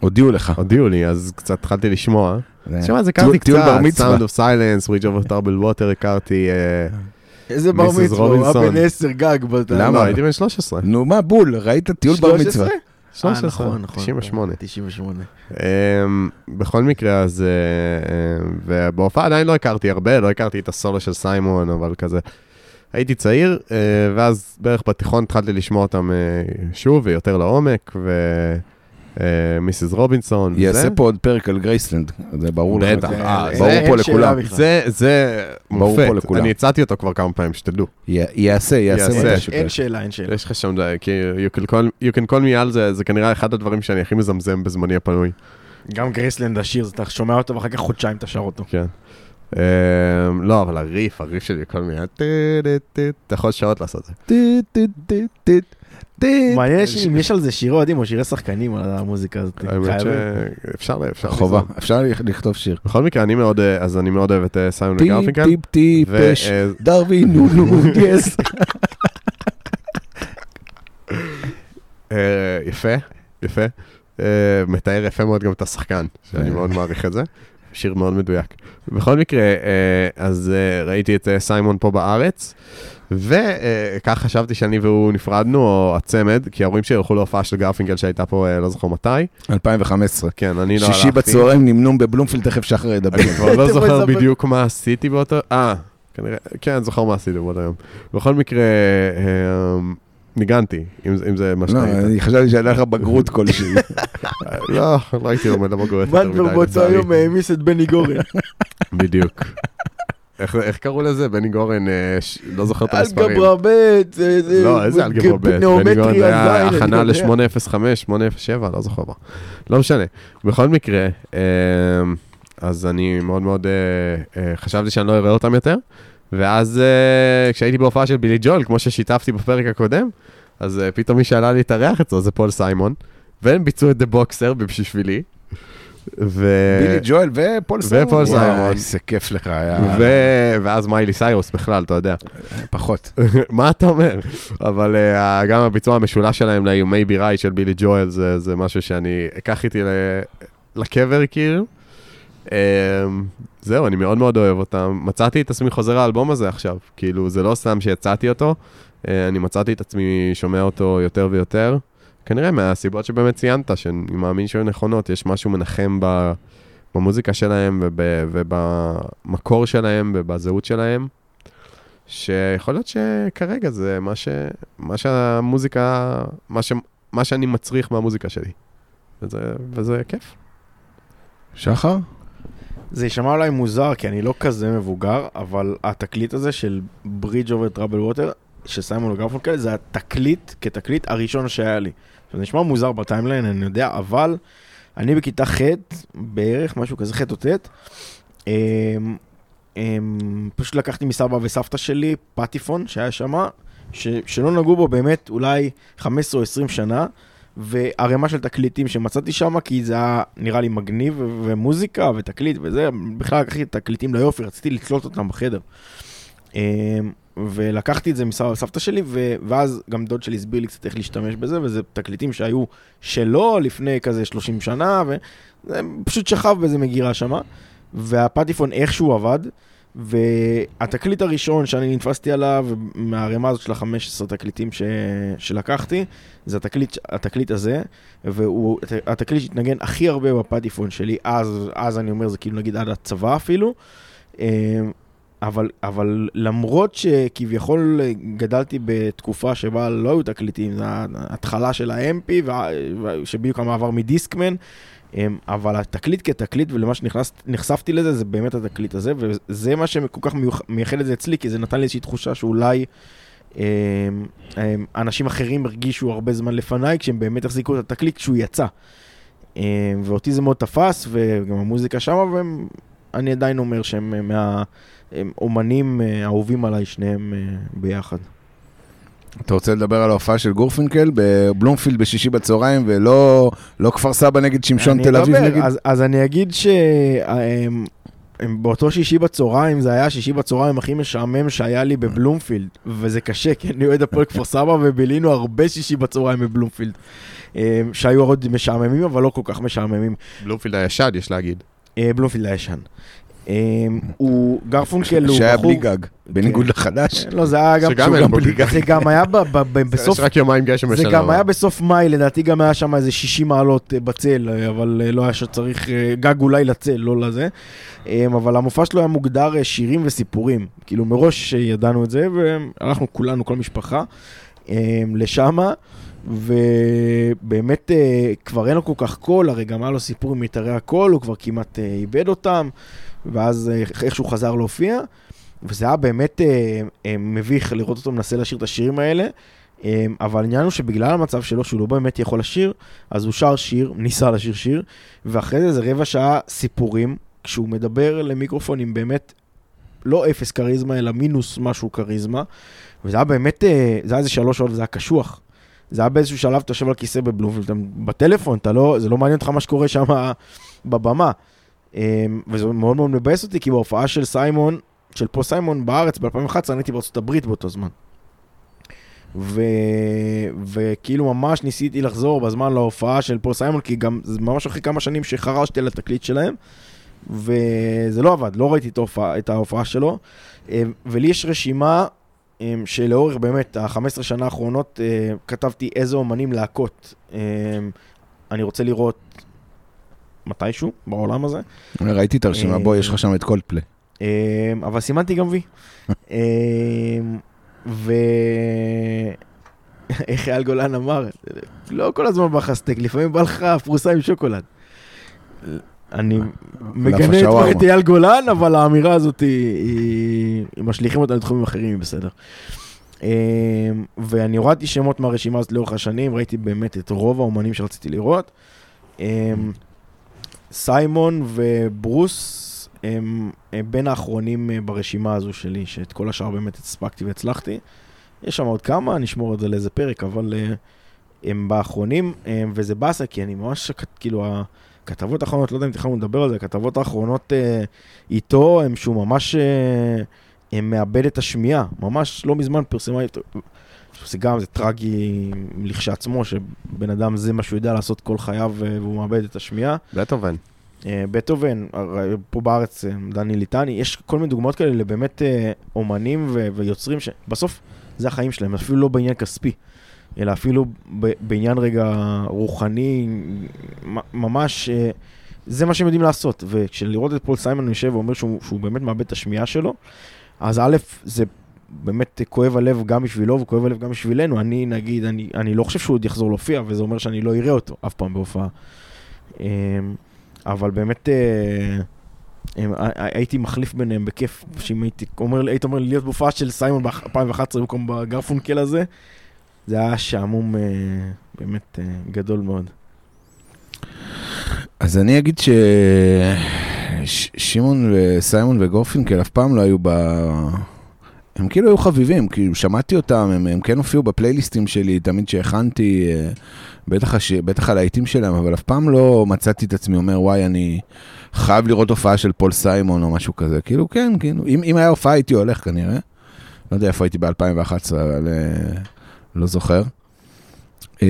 Speaker 1: הודיעו לך.
Speaker 3: הודיעו לי, אז קצת התחלתי לשמוע.
Speaker 1: זה-
Speaker 3: שמע, זה
Speaker 1: טיול-
Speaker 3: הכרתי
Speaker 1: טיול בר
Speaker 3: קצת,
Speaker 1: מצווה.
Speaker 3: Sound of Silence, Bridge over Trouble Water הכרתי. אה,
Speaker 2: איזה בר מצווה, הוא היה. בן עשר גג. באותה-
Speaker 1: למה?
Speaker 3: לא, הייתי בן 13.
Speaker 1: נו, מה, בול, ראית טיול בר
Speaker 2: 13?
Speaker 1: מצווה.
Speaker 2: אה,
Speaker 3: 13,
Speaker 2: נכון, נכון.
Speaker 3: 98.
Speaker 2: 98.
Speaker 3: אמ, בכל מקרה, אז... אה, אמ, ובהופעה עדיין לא הכרתי הרבה, לא הכרתי את הסולו של סיימון, אבל כזה... הייתי צעיר, אה, ואז בערך בתיכון התחלתי לשמוע אותם אה, שוב ויותר לעומק, ו Mrs.
Speaker 1: Robinson.
Speaker 3: יעשה.
Speaker 1: פה עוד פרק על גרייסלנד, זה ברור לך.
Speaker 3: בטח,
Speaker 2: זה-
Speaker 3: אה,
Speaker 2: אין-
Speaker 1: ברור פה לכולם.
Speaker 3: זה, זה
Speaker 1: ברור פה
Speaker 3: מופת.
Speaker 1: לכולם.
Speaker 3: אני הצעתי אותו כבר כמה פעמים, שתדעו.
Speaker 1: יעשה, יעשה.
Speaker 2: אין שאלה, אין שאלה.
Speaker 3: יש לך שם, כי you can call- you can call me Al, זה, זה כנראה אחד הדברים שאני הכי מזמזם בזמני הפנוי.
Speaker 2: גם גרייסלנד השיר, אתה שומע אותו ואחר כך חודשיים אתה שר אותו.
Speaker 3: כן. אמ, לא, אבל הריף, הריף שלי, כל מיני... טה, טה, טה, אתה יכול שעות לעשות את זה.
Speaker 2: מעניין יש- אם יש על זה שירי אוהדים או שירי שחקנים על המוזיקה הזאת.
Speaker 3: האמת שאפשר, אפשר.
Speaker 1: חובה. אפשר לכתוב שיר.
Speaker 3: בכל מקרה, אני מאוד, אה, אז אני מאוד אוהב את אה, סיימון
Speaker 1: טיפ,
Speaker 3: וגרפינקל.
Speaker 1: טיפ, טיפש,
Speaker 3: ו- אה,
Speaker 1: דרווין, נו,
Speaker 3: נונייס. יפה, יפה. מתאר יפה מאוד גם את השחקן, שאני. מאוד מעריך את זה. שיר מאוד מדויק. בכל מקרה, אה, אז אה, ראיתי את אה, סיימון פה בארץ, וכך חשבתי שאני והוא נפרדנו, או הצמד, כי ההורים שלי הלכו להופעה של גרפינגל שהייתה פה, לא זוכר מתי.
Speaker 1: 2015.
Speaker 3: כן, אני לא הלכתי.
Speaker 1: שישי בצהריים נמנום בבלומפילד, תכף שחר ידבר.
Speaker 3: אני כבר לא זוכר בדיוק מה עשיתי באותו... אה, כנראה, כן, אני זוכר מה עשיתי באותו יום. בכל מקרה, אה, ניגנתי, אם זה- אם זה מה
Speaker 1: לא,
Speaker 3: שאתה
Speaker 1: אני חשבתי שהיה לך בגרות כלשהי.
Speaker 3: לא, לא הייתי לומד לבגרות יותר מדי,
Speaker 2: באותו
Speaker 3: לצערי.
Speaker 2: היום העמיס את בני גורן.
Speaker 3: בדיוק. איך איך קראו לזה? בני גורן, אה, ש- לא זוכר את המספרים.
Speaker 2: אלגברה ב', זה...
Speaker 3: לא, איזה אלגברה ב', בני גורן זה היה
Speaker 2: זין,
Speaker 3: הכנה
Speaker 2: אני יודע.
Speaker 3: ל-805, 807, לא זוכר מה. לא משנה. בכל מקרה, אה, אז אני מאוד מאוד אה, אה, חשבתי שאני לא אראה אותם יותר, ואז אה, כשהייתי בהופעה של בילי ג'ול, כמו ששיתפתי בפרק הקודם, אז אה, פתאום מי שעלה להתארח אצלו זה פול סיימון, והם ביצעו את The Boxer בשבילי. ו...
Speaker 1: בילי ג'ואל ופול סיימון.
Speaker 3: ופול סיימון.
Speaker 1: איזה כיף לך היה.
Speaker 3: ו... ואז מיילי סיירוס בכלל, אתה יודע.
Speaker 1: פחות.
Speaker 3: מה אתה אומר? אבל אה, גם הביצוע המשולש שלהם ל-You may be right של בילי ג'ואל זה, זה משהו שאני אקח איתי ל... לקבר כאילו. Um, זהו, אני מאוד מאוד אוהב אותם. מצאתי את עצמי חוזר לאלבום הזה עכשיו. כאילו, זה לא סתם שיצאתי אותו, uh, אני מצאתי את עצמי שומע אותו יותר ויותר. כנראה מהסיבות שבאמת ציינת, שאני מאמין שהיו נכונות, יש משהו מנחם ב... במוזיקה שלהם וב... ובמקור שלהם ובזהות שלהם. שיכול להיות שכרגע זה מה, ש... מה שהמוזיקה, מה, ש... מה שאני מצריך מהמוזיקה שלי. וזה, וזה כיף.
Speaker 1: שחר?
Speaker 2: זה יישמע אולי מוזר, כי אני לא כזה מבוגר, אבל התקליט הזה של Bridge Over Troubled Water, של סיימון וגרפונקל, זה התקליט, כתקליט הראשון שהיה לי. זה נשמע מוזר בטיימליין, אני יודע, אבל אני בכיתה ח' בערך, משהו כזה, ח' או ט', אמ, אמ, פשוט לקחתי מסבא וסבתא שלי פטיפון שהיה שם, שלא נגעו בו באמת אולי 15 או 20 שנה, וערימה של תקליטים שמצאתי שם, כי זה היה נראה לי מגניב, ומוזיקה ותקליט וזה, בכלל לקחתי את התקליטים ליופי, רציתי לתלות אותם בחדר. אמ, ולקחתי את זה מסבא וסבתא שלי, ו- ואז גם דוד שלי הסביר לי קצת איך להשתמש בזה, וזה תקליטים שהיו שלו לפני כזה 30 שנה, וזה פשוט שכב באיזה מגירה שמה, והפטיפון איכשהו עבד, והתקליט הראשון שאני נתפסתי עליו, מהערימה הזאת של ה-15 תקליטים ש... שלקחתי, זה התקליט, התקליט הזה, והוא התקליט שהתנגן הכי הרבה בפטיפון שלי, אז, אז אני אומר, זה כאילו נגיד עד הצבא אפילו. אה, אבל, אבל למרות שכביכול גדלתי בתקופה שבה לא היו תקליטים, זו ההתחלה של וה- שבדיוק המעבר מדיסקמן, אבל התקליט כתקליט, ולמה שנחשפתי לזה, זה באמת התקליט הזה, וזה מה שכל כך מייחד את זה אצלי, כי זה נתן לי איזושהי תחושה שאולי אמ, אמ, אנשים אחרים הרגישו הרבה זמן לפניי, כשהם באמת החזיקו את התקליט כשהוא יצא. אמ, ואותי זה מאוד תפס, וגם המוזיקה שמה, ואני עדיין אומר שהם אה, מה... הם אומנים אה, עליי, שניהם אה, ביחד.
Speaker 1: אתה רוצה לדבר על ההופעה של גורפינקל בבלומפילד בשישי בצהריים, ולא לא כפר סבא נגד שמשון תל אביב נגיד?
Speaker 2: אז, אז אני אגיד שהם... הם באותו שישי בצהריים, זה היה השישי בצהריים הכי משעמם שהיה לי בבלומפילד, וזה קשה, כי אני אוהד הפועל כפר סבא, ובילינו הרבה שישי בצהריים בבלומפילד, אה, שהיו עוד משעממים, אבל לא כל כך משעממים.
Speaker 3: בלומפילד הישן, יש להגיד.
Speaker 2: אה, בלומפילד הישן. אה, הוא, גרפונקל הוא
Speaker 1: שהיה
Speaker 2: בחור...
Speaker 1: בלי גג, בניגוד לחדש.
Speaker 2: לא, זה היה גם...
Speaker 3: שגם
Speaker 2: גם
Speaker 3: בו
Speaker 2: בלי-
Speaker 3: גג.
Speaker 2: זה גם היה בסוף
Speaker 3: יש רק יומיים גשם
Speaker 2: זה
Speaker 3: בשנה.
Speaker 2: גם
Speaker 3: אבל.
Speaker 2: היה בסוף מאי, לדעתי גם היה שם איזה 60 מעלות אה, בצל, אה, אבל אה, לא היה שצריך גג אולי לצל, לא לזה. אה, אבל המופע שלו היה מוגדר שירים וסיפורים. כאילו מראש ידענו את זה, והלכנו כולנו, כל משפחה, אה, לשמה. ובאמת כבר אין לו כל כך קול, הרי גם היה לו סיפור עם מיתרי הקול, הוא כבר כמעט איבד אותם, ואז אה, איכשהו חזר להופיע, וזה היה באמת אה, אה, מביך לראות אותו מנסה לשיר את השירים האלה. אמ, אבל העניין הוא שבגלל המצב שלו, שהוא לא באמת יכול לשיר, אז הוא שר שיר, ניסה לשיר שיר, ואחרי זה זה רבע שעה סיפורים, כשהוא מדבר למיקרופון עם באמת לא אפס כריזמה, אלא מינוס משהו כריזמה, וזה היה באמת, אה, זה היה איזה שלוש שעות וזה היה קשוח. זה היה באיזשהו שלב, אתה יושב על כיסא בבלומפילד, בטלפון, אתה לא, זה לא מעניין אותך מה שקורה שם בבמה. אמ, וזה מאוד מאוד מבאס אותי, כי בהופעה של סיימון, של פה סיימון בארץ ב-2011, אני הייתי בארצות הברית באותו זמן. ו... וכאילו ממש ניסיתי לחזור בזמן להופעה של פול סיימון, כי גם זה ממש אחרי כמה שנים שחרשתי על התקליט שלהם, וזה לא עבד, לא ראיתי את ההופעה, את ההופעה שלו. אה, ולי יש רשימה אה, שלאורך באמת ה-15 שנה האחרונות אה, כתבתי איזה אומנים להכות. אני רוצה לראות מתישהו בעולם הזה.
Speaker 1: ראיתי את הרשימה,
Speaker 2: אה,
Speaker 1: בוא, יש לך שם את קולדפליי.
Speaker 2: אמ, אבל סימנתי גם וי. אמ, ו... איך אייל גולן אמר, לא כל הזמן בא לך סטייק, לפעמים בא לך פרוסה עם שוקולד. אני מגנה את- אייל גולן, אבל האמירה הזאת היא, משליכים אותה לתחומים אחרים, היא בסדר. ואני הורדתי שמות מהרשימה הזאת לאורך השנים, ראיתי באמת את רוב האומנים שרציתי לראות. סיימון וברוס הם, הם בין האחרונים אה, ברשימה הזו שלי, שאת כל השאר באמת הספקתי והצלחתי. יש שם עוד כמה, נשמור את זה לאיזה פרק, אבל אה, הם באחרונים, אה, וזה באסה, כי אני ממש, כאילו, הכתבות האחרונות, לא יודע אם תכננו לדבר על זה, הכתבות האחרונות איתו, הם שהוא ממש הם מאבד את השמיעה. ממש לא מזמן פרסמה איתו. זה גם, זה טרגי לכשעצמו, שבן אדם זה מה שהוא יודע לעשות כל חייו אה, והוא מאבד את השמיעה.
Speaker 3: בטהובן.
Speaker 2: אה, בטהובן, פה בארץ, אה, דני ליטני, יש כל מיני דוגמאות כאלה לבאמת אומנים ו- ויוצרים שבסוף זה החיים שלהם, אפילו לא בעניין כספי, אלא אפילו ב- בעניין רגע רוחני, ממש, זה מה שהם יודעים לעשות. וכשלראות את פול סיימון יושב ואומר שהוא, שהוא באמת מאבד את השמיעה שלו, אז א', זה באמת כואב הלב גם בשבילו וכואב הלב גם בשבילנו. אני, נגיד, אני, אני לא חושב שהוא עוד יחזור להופיע, וזה אומר שאני לא אראה אותו אף פעם בהופעה. אה, אבל באמת, אה, הייתי מחליף ביניהם בכיף, שאם הייתי אומר, היית אומר לי להיות בהופעה של סיימון ב-2011 במקום בגרפונקל הזה, זה היה שעמום אה, באמת אה, גדול מאוד.
Speaker 1: אז אני אגיד ששמעון וסיימון וגורפינקל אף פעם לא היו ב... הם כאילו היו חביבים, כאילו שמעתי אותם, הם, הם כן הופיעו בפלייליסטים שלי, תמיד שהכנתי, אה, בטח, הש... בטח הלהיטים שלהם, אבל אף פעם לא מצאתי את עצמי אומר, וואי, אני חייב לראות הופעה של פול סיימון או משהו כזה. כאילו, כן, כאילו, אם, אם היה הופעה הייתי הולך כנראה. לא יודע איפה הייתי ב-2011, אבל אה, לא זוכר. אה,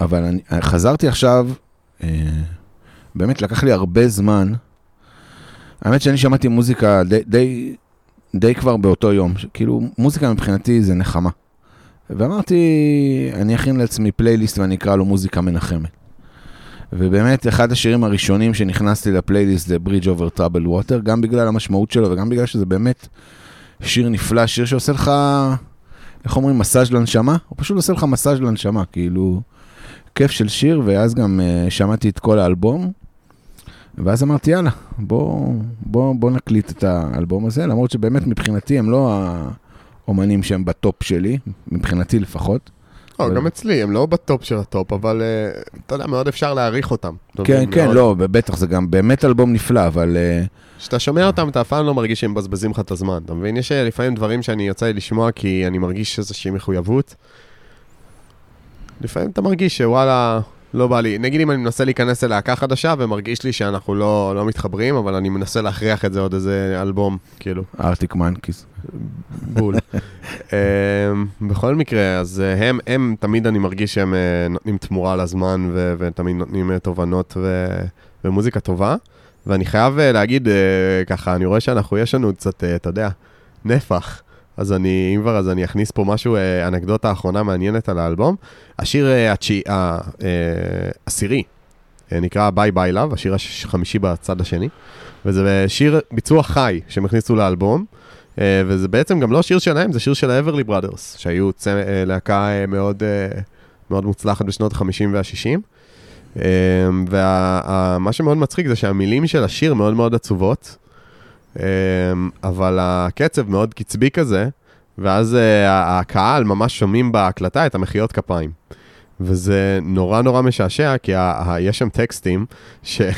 Speaker 1: אבל אני, חזרתי עכשיו, באמת לקח לי הרבה זמן. האמת שאני שמעתי מוזיקה די, די, די כבר באותו יום, כאילו מוזיקה מבחינתי זה נחמה. ואמרתי, אני אכין לעצמי פלייליסט ואני אקרא לו מוזיקה מנחמת. ובאמת, אחד השירים הראשונים שנכנסתי לפלייליסט זה Bridge Over Trouble Water, גם בגלל המשמעות שלו וגם בגלל שזה באמת שיר נפלא, שיר שעושה לך, איך אומרים, מסאז' לנשמה? הוא פשוט עושה לך מסאז' לנשמה, כאילו, כיף של שיר, ואז גם אה, שמעתי את כל האלבום, ואז אמרתי, יאללה, בוא, בוא, בוא נקליט את האלבום הזה, למרות שבאמת מבחינתי הם לא האומנים שהם בטופ שלי, מבחינתי לפחות.
Speaker 3: לא,
Speaker 1: אבל-
Speaker 3: גם אצלי, הם לא בטופ של הטופ, אבל אה, אתה יודע, מאוד אפשר להעריך אותם.
Speaker 1: כן? כן,
Speaker 3: מאוד.
Speaker 1: לא, בטח, זה גם באמת אלבום נפלא, אבל... אה,
Speaker 3: כשאתה שומע אותם, אתה אף פעם לא מרגיש שהם מבזבזים לך את הזמן, אתה מבין? יש אה, לפעמים דברים שאני יוצא לי לשמוע כי אני מרגיש איזושהי מחויבות. לפעמים אתה מרגיש שוואלה, לא בא לי. נגיד אם אני מנסה להיכנס ללהקה חדשה ומרגיש לי שאנחנו לא, לא מתחברים, אבל אני מנסה להכריח את זה עוד איזה אלבום, כאילו,
Speaker 1: ארטיק מנקיס.
Speaker 3: בול. אמ, בכל מקרה, אז אה, הם, הם, תמיד אני מרגיש שהם אה, נותנים תמורה לזמן ו- ותמיד נותנים אה, תובנות ו- ומוזיקה טובה. ואני חייב להגיד, ככה, אני רואה שאנחנו, יש לנו קצת, אתה יודע, נפח. אז אני, אם כבר, אז אני אכניס פה משהו, אה, אנקדוטה אחרונה מעניינת על האלבום. השיר התשיעי, אה, אה, העשירי, נקרא ביי ביי לב, השיר הש- החמישי בצד השני. וזה שיר ביצוע חי שהם הכניסו לאלבום. וזה בעצם גם לא שיר שלהם, זה שיר של האברלי בראדרס, שהיו צ... אה, להקה מאוד, מאוד מוצלחת בשנות ה-50 וה-60. ומה שמאוד מצחיק זה שהמילים של השיר מאוד מאוד עצובות, אבל הקצב מאוד קצבי כזה, ואז אה, הקהל ממש שומעים בהקלטה את המחיאות כפיים. וזה נורא נורא משעשע, כי יש שם טקסטים שהם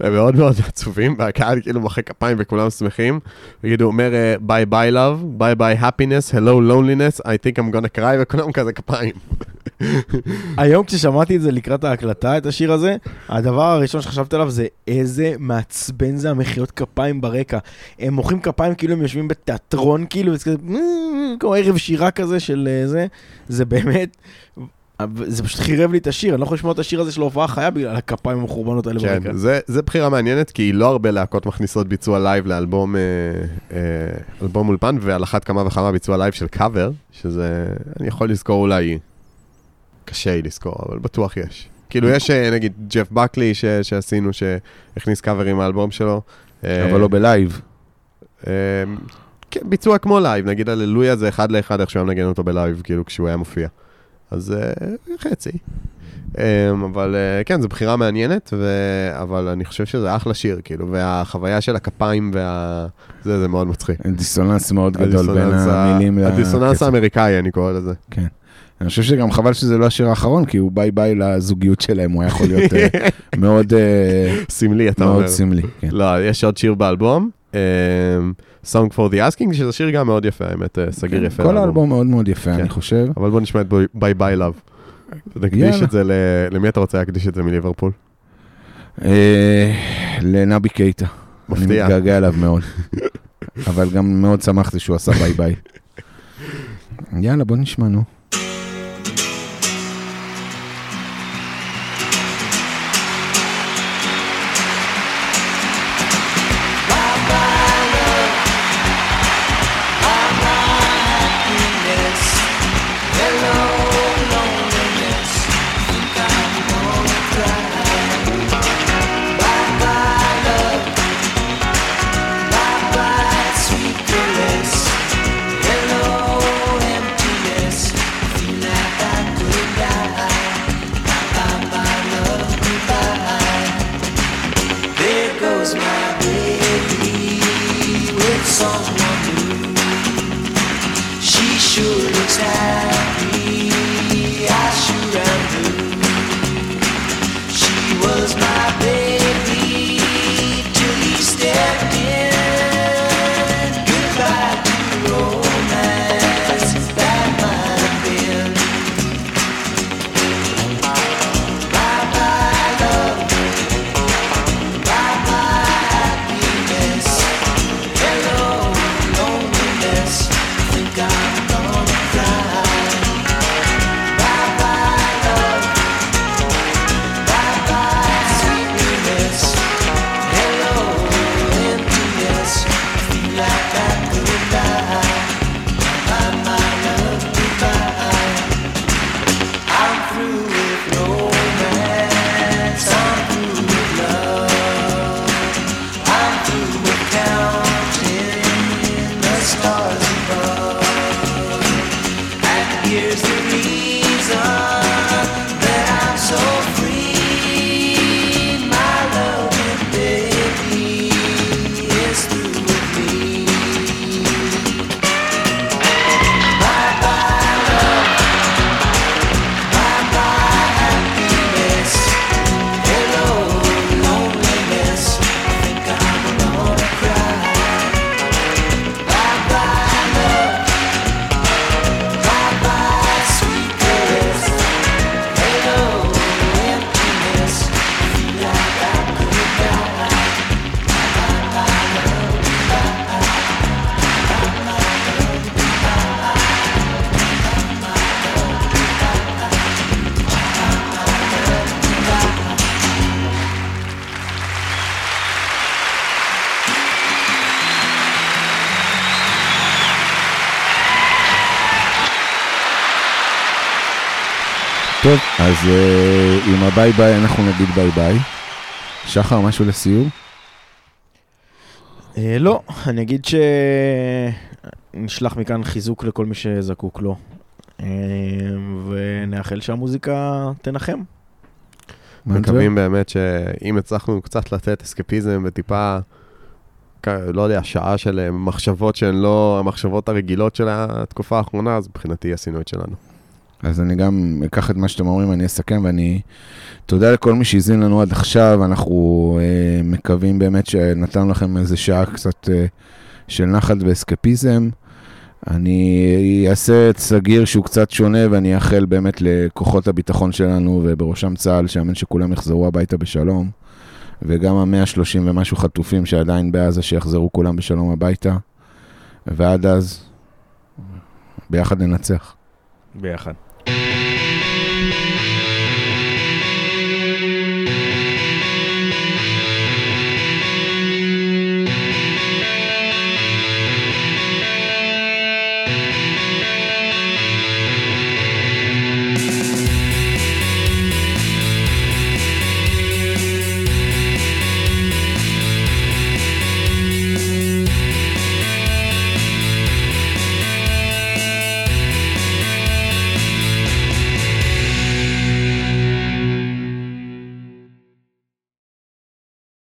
Speaker 3: מאוד מאוד עצובים, והקהל כאילו מוחא כפיים וכולם שמחים. נגיד, הוא אומר, bye bye love, bye bye happiness, hello loneliness, I think I'm gonna cry, וכולם כזה כפיים.
Speaker 2: היום כששמעתי את זה לקראת ההקלטה, את השיר הזה, הדבר הראשון שחשבתי עליו זה איזה מעצבן זה המחיאות כפיים ברקע. הם מוחאים כפיים כאילו הם יושבים בתיאטרון, כאילו, "מ-מ-מ", כמו ערב שירה כזה של אה, זה, זה באמת, זה פשוט חירב לי את השיר, אני לא יכול לשמוע את השיר הזה של ההופעה חיה בגלל הכפיים המחורבנות האלה ברקע.
Speaker 3: כן, זה, זה בחירה מעניינת, כי לא הרבה להקות מכניסות ביצוע לייב לאלבום אה, אה, אלבום אולפן, ועל אחת כמה וכמה ביצוע לייב של קאבר, שזה, אני יכול לזכור אולי, קשה לי לזכור, אבל בטוח יש. כאילו יש אה, נגיד ג'ף בקלי ש, שעשינו, שהכניס קאברים מהאלבום שלו. אה,
Speaker 1: אבל לא בלייב.
Speaker 3: אה, כן, ביצוע כמו לייב, נגיד הללויה זה אחד לאחד איך שהוא היה מנגן אותו בלייב, כאילו כשהוא היה מופיע. אז אה, חצי. אה, אבל אה, כן, זו בחירה מעניינת, ו... אבל אני חושב שזה אחלה שיר, כאילו, והחוויה של הכפיים וה... זה, זה מאוד מצחיק.
Speaker 1: דיסוננס מאוד גדול בין המילים
Speaker 3: הדיסוננס. האמריקאי, אני קורא לזה.
Speaker 1: אני חושב שגם חבל שזה לא השיר האחרון, כי הוא ביי ביי לזוגיות שלהם, הוא היה יכול להיות אה, מאוד
Speaker 3: סמלי, אתה אומר.
Speaker 1: מאוד סמלי. כן.
Speaker 3: לא, יש עוד שיר באלבום, Song for the Asking, שזה שיר גם מאוד יפה, האמת, אה, סגיר
Speaker 1: כן,
Speaker 3: יפה.
Speaker 1: כל. האלבום מאוד מאוד יפה,
Speaker 3: כן.
Speaker 1: אני חושב.
Speaker 3: אבל בוא נשמע את Bye Bye Love. נקדיש. את זה, למי אתה רוצה להקדיש את זה מליברפול?
Speaker 1: אה, לנבי קייטה. אני
Speaker 3: מפתיע.
Speaker 1: מתגעגע אליו מאוד. אבל גם מאוד שמחתי שהוא עשה ביי ביי. יאללה, בוא נשמע, נו. טוב, אז אה, עם הביי ביי אנחנו נגיד ביי ביי. שחר, משהו לסיום?
Speaker 2: אה, לא, אני אגיד שנשלח מכאן חיזוק לכל מי שזקוק לו. אה, ונאחל שהמוזיקה תנחם.
Speaker 3: מקווים באמת שאם הצלחנו קצת לתת אסקפיזם וטיפה, לא יודע, שעה של מחשבות שהן לא המחשבות הרגילות של התקופה האחרונה, אז מבחינתי עשינו את שלנו.
Speaker 1: אז אני גם אקח את מה שאתם אומרים, אני אסכם, ואני... תודה לכל מי שהזין לנו עד עכשיו, אנחנו אה, מקווים באמת שנתנו לכם איזה שעה קצת אה, של נחת ואסקפיזם. אני אעשה את סגיר שהוא קצת שונה, ואני אאחל באמת לכוחות הביטחון שלנו, ובראשם צה"ל, שאמן שכולם יחזרו הביתה בשלום. וגם המאה שלושים ומשהו חטופים שעדיין בעזה, שיחזרו כולם בשלום הביתה. ועד אז, ביחד ננצח.
Speaker 2: ביחד.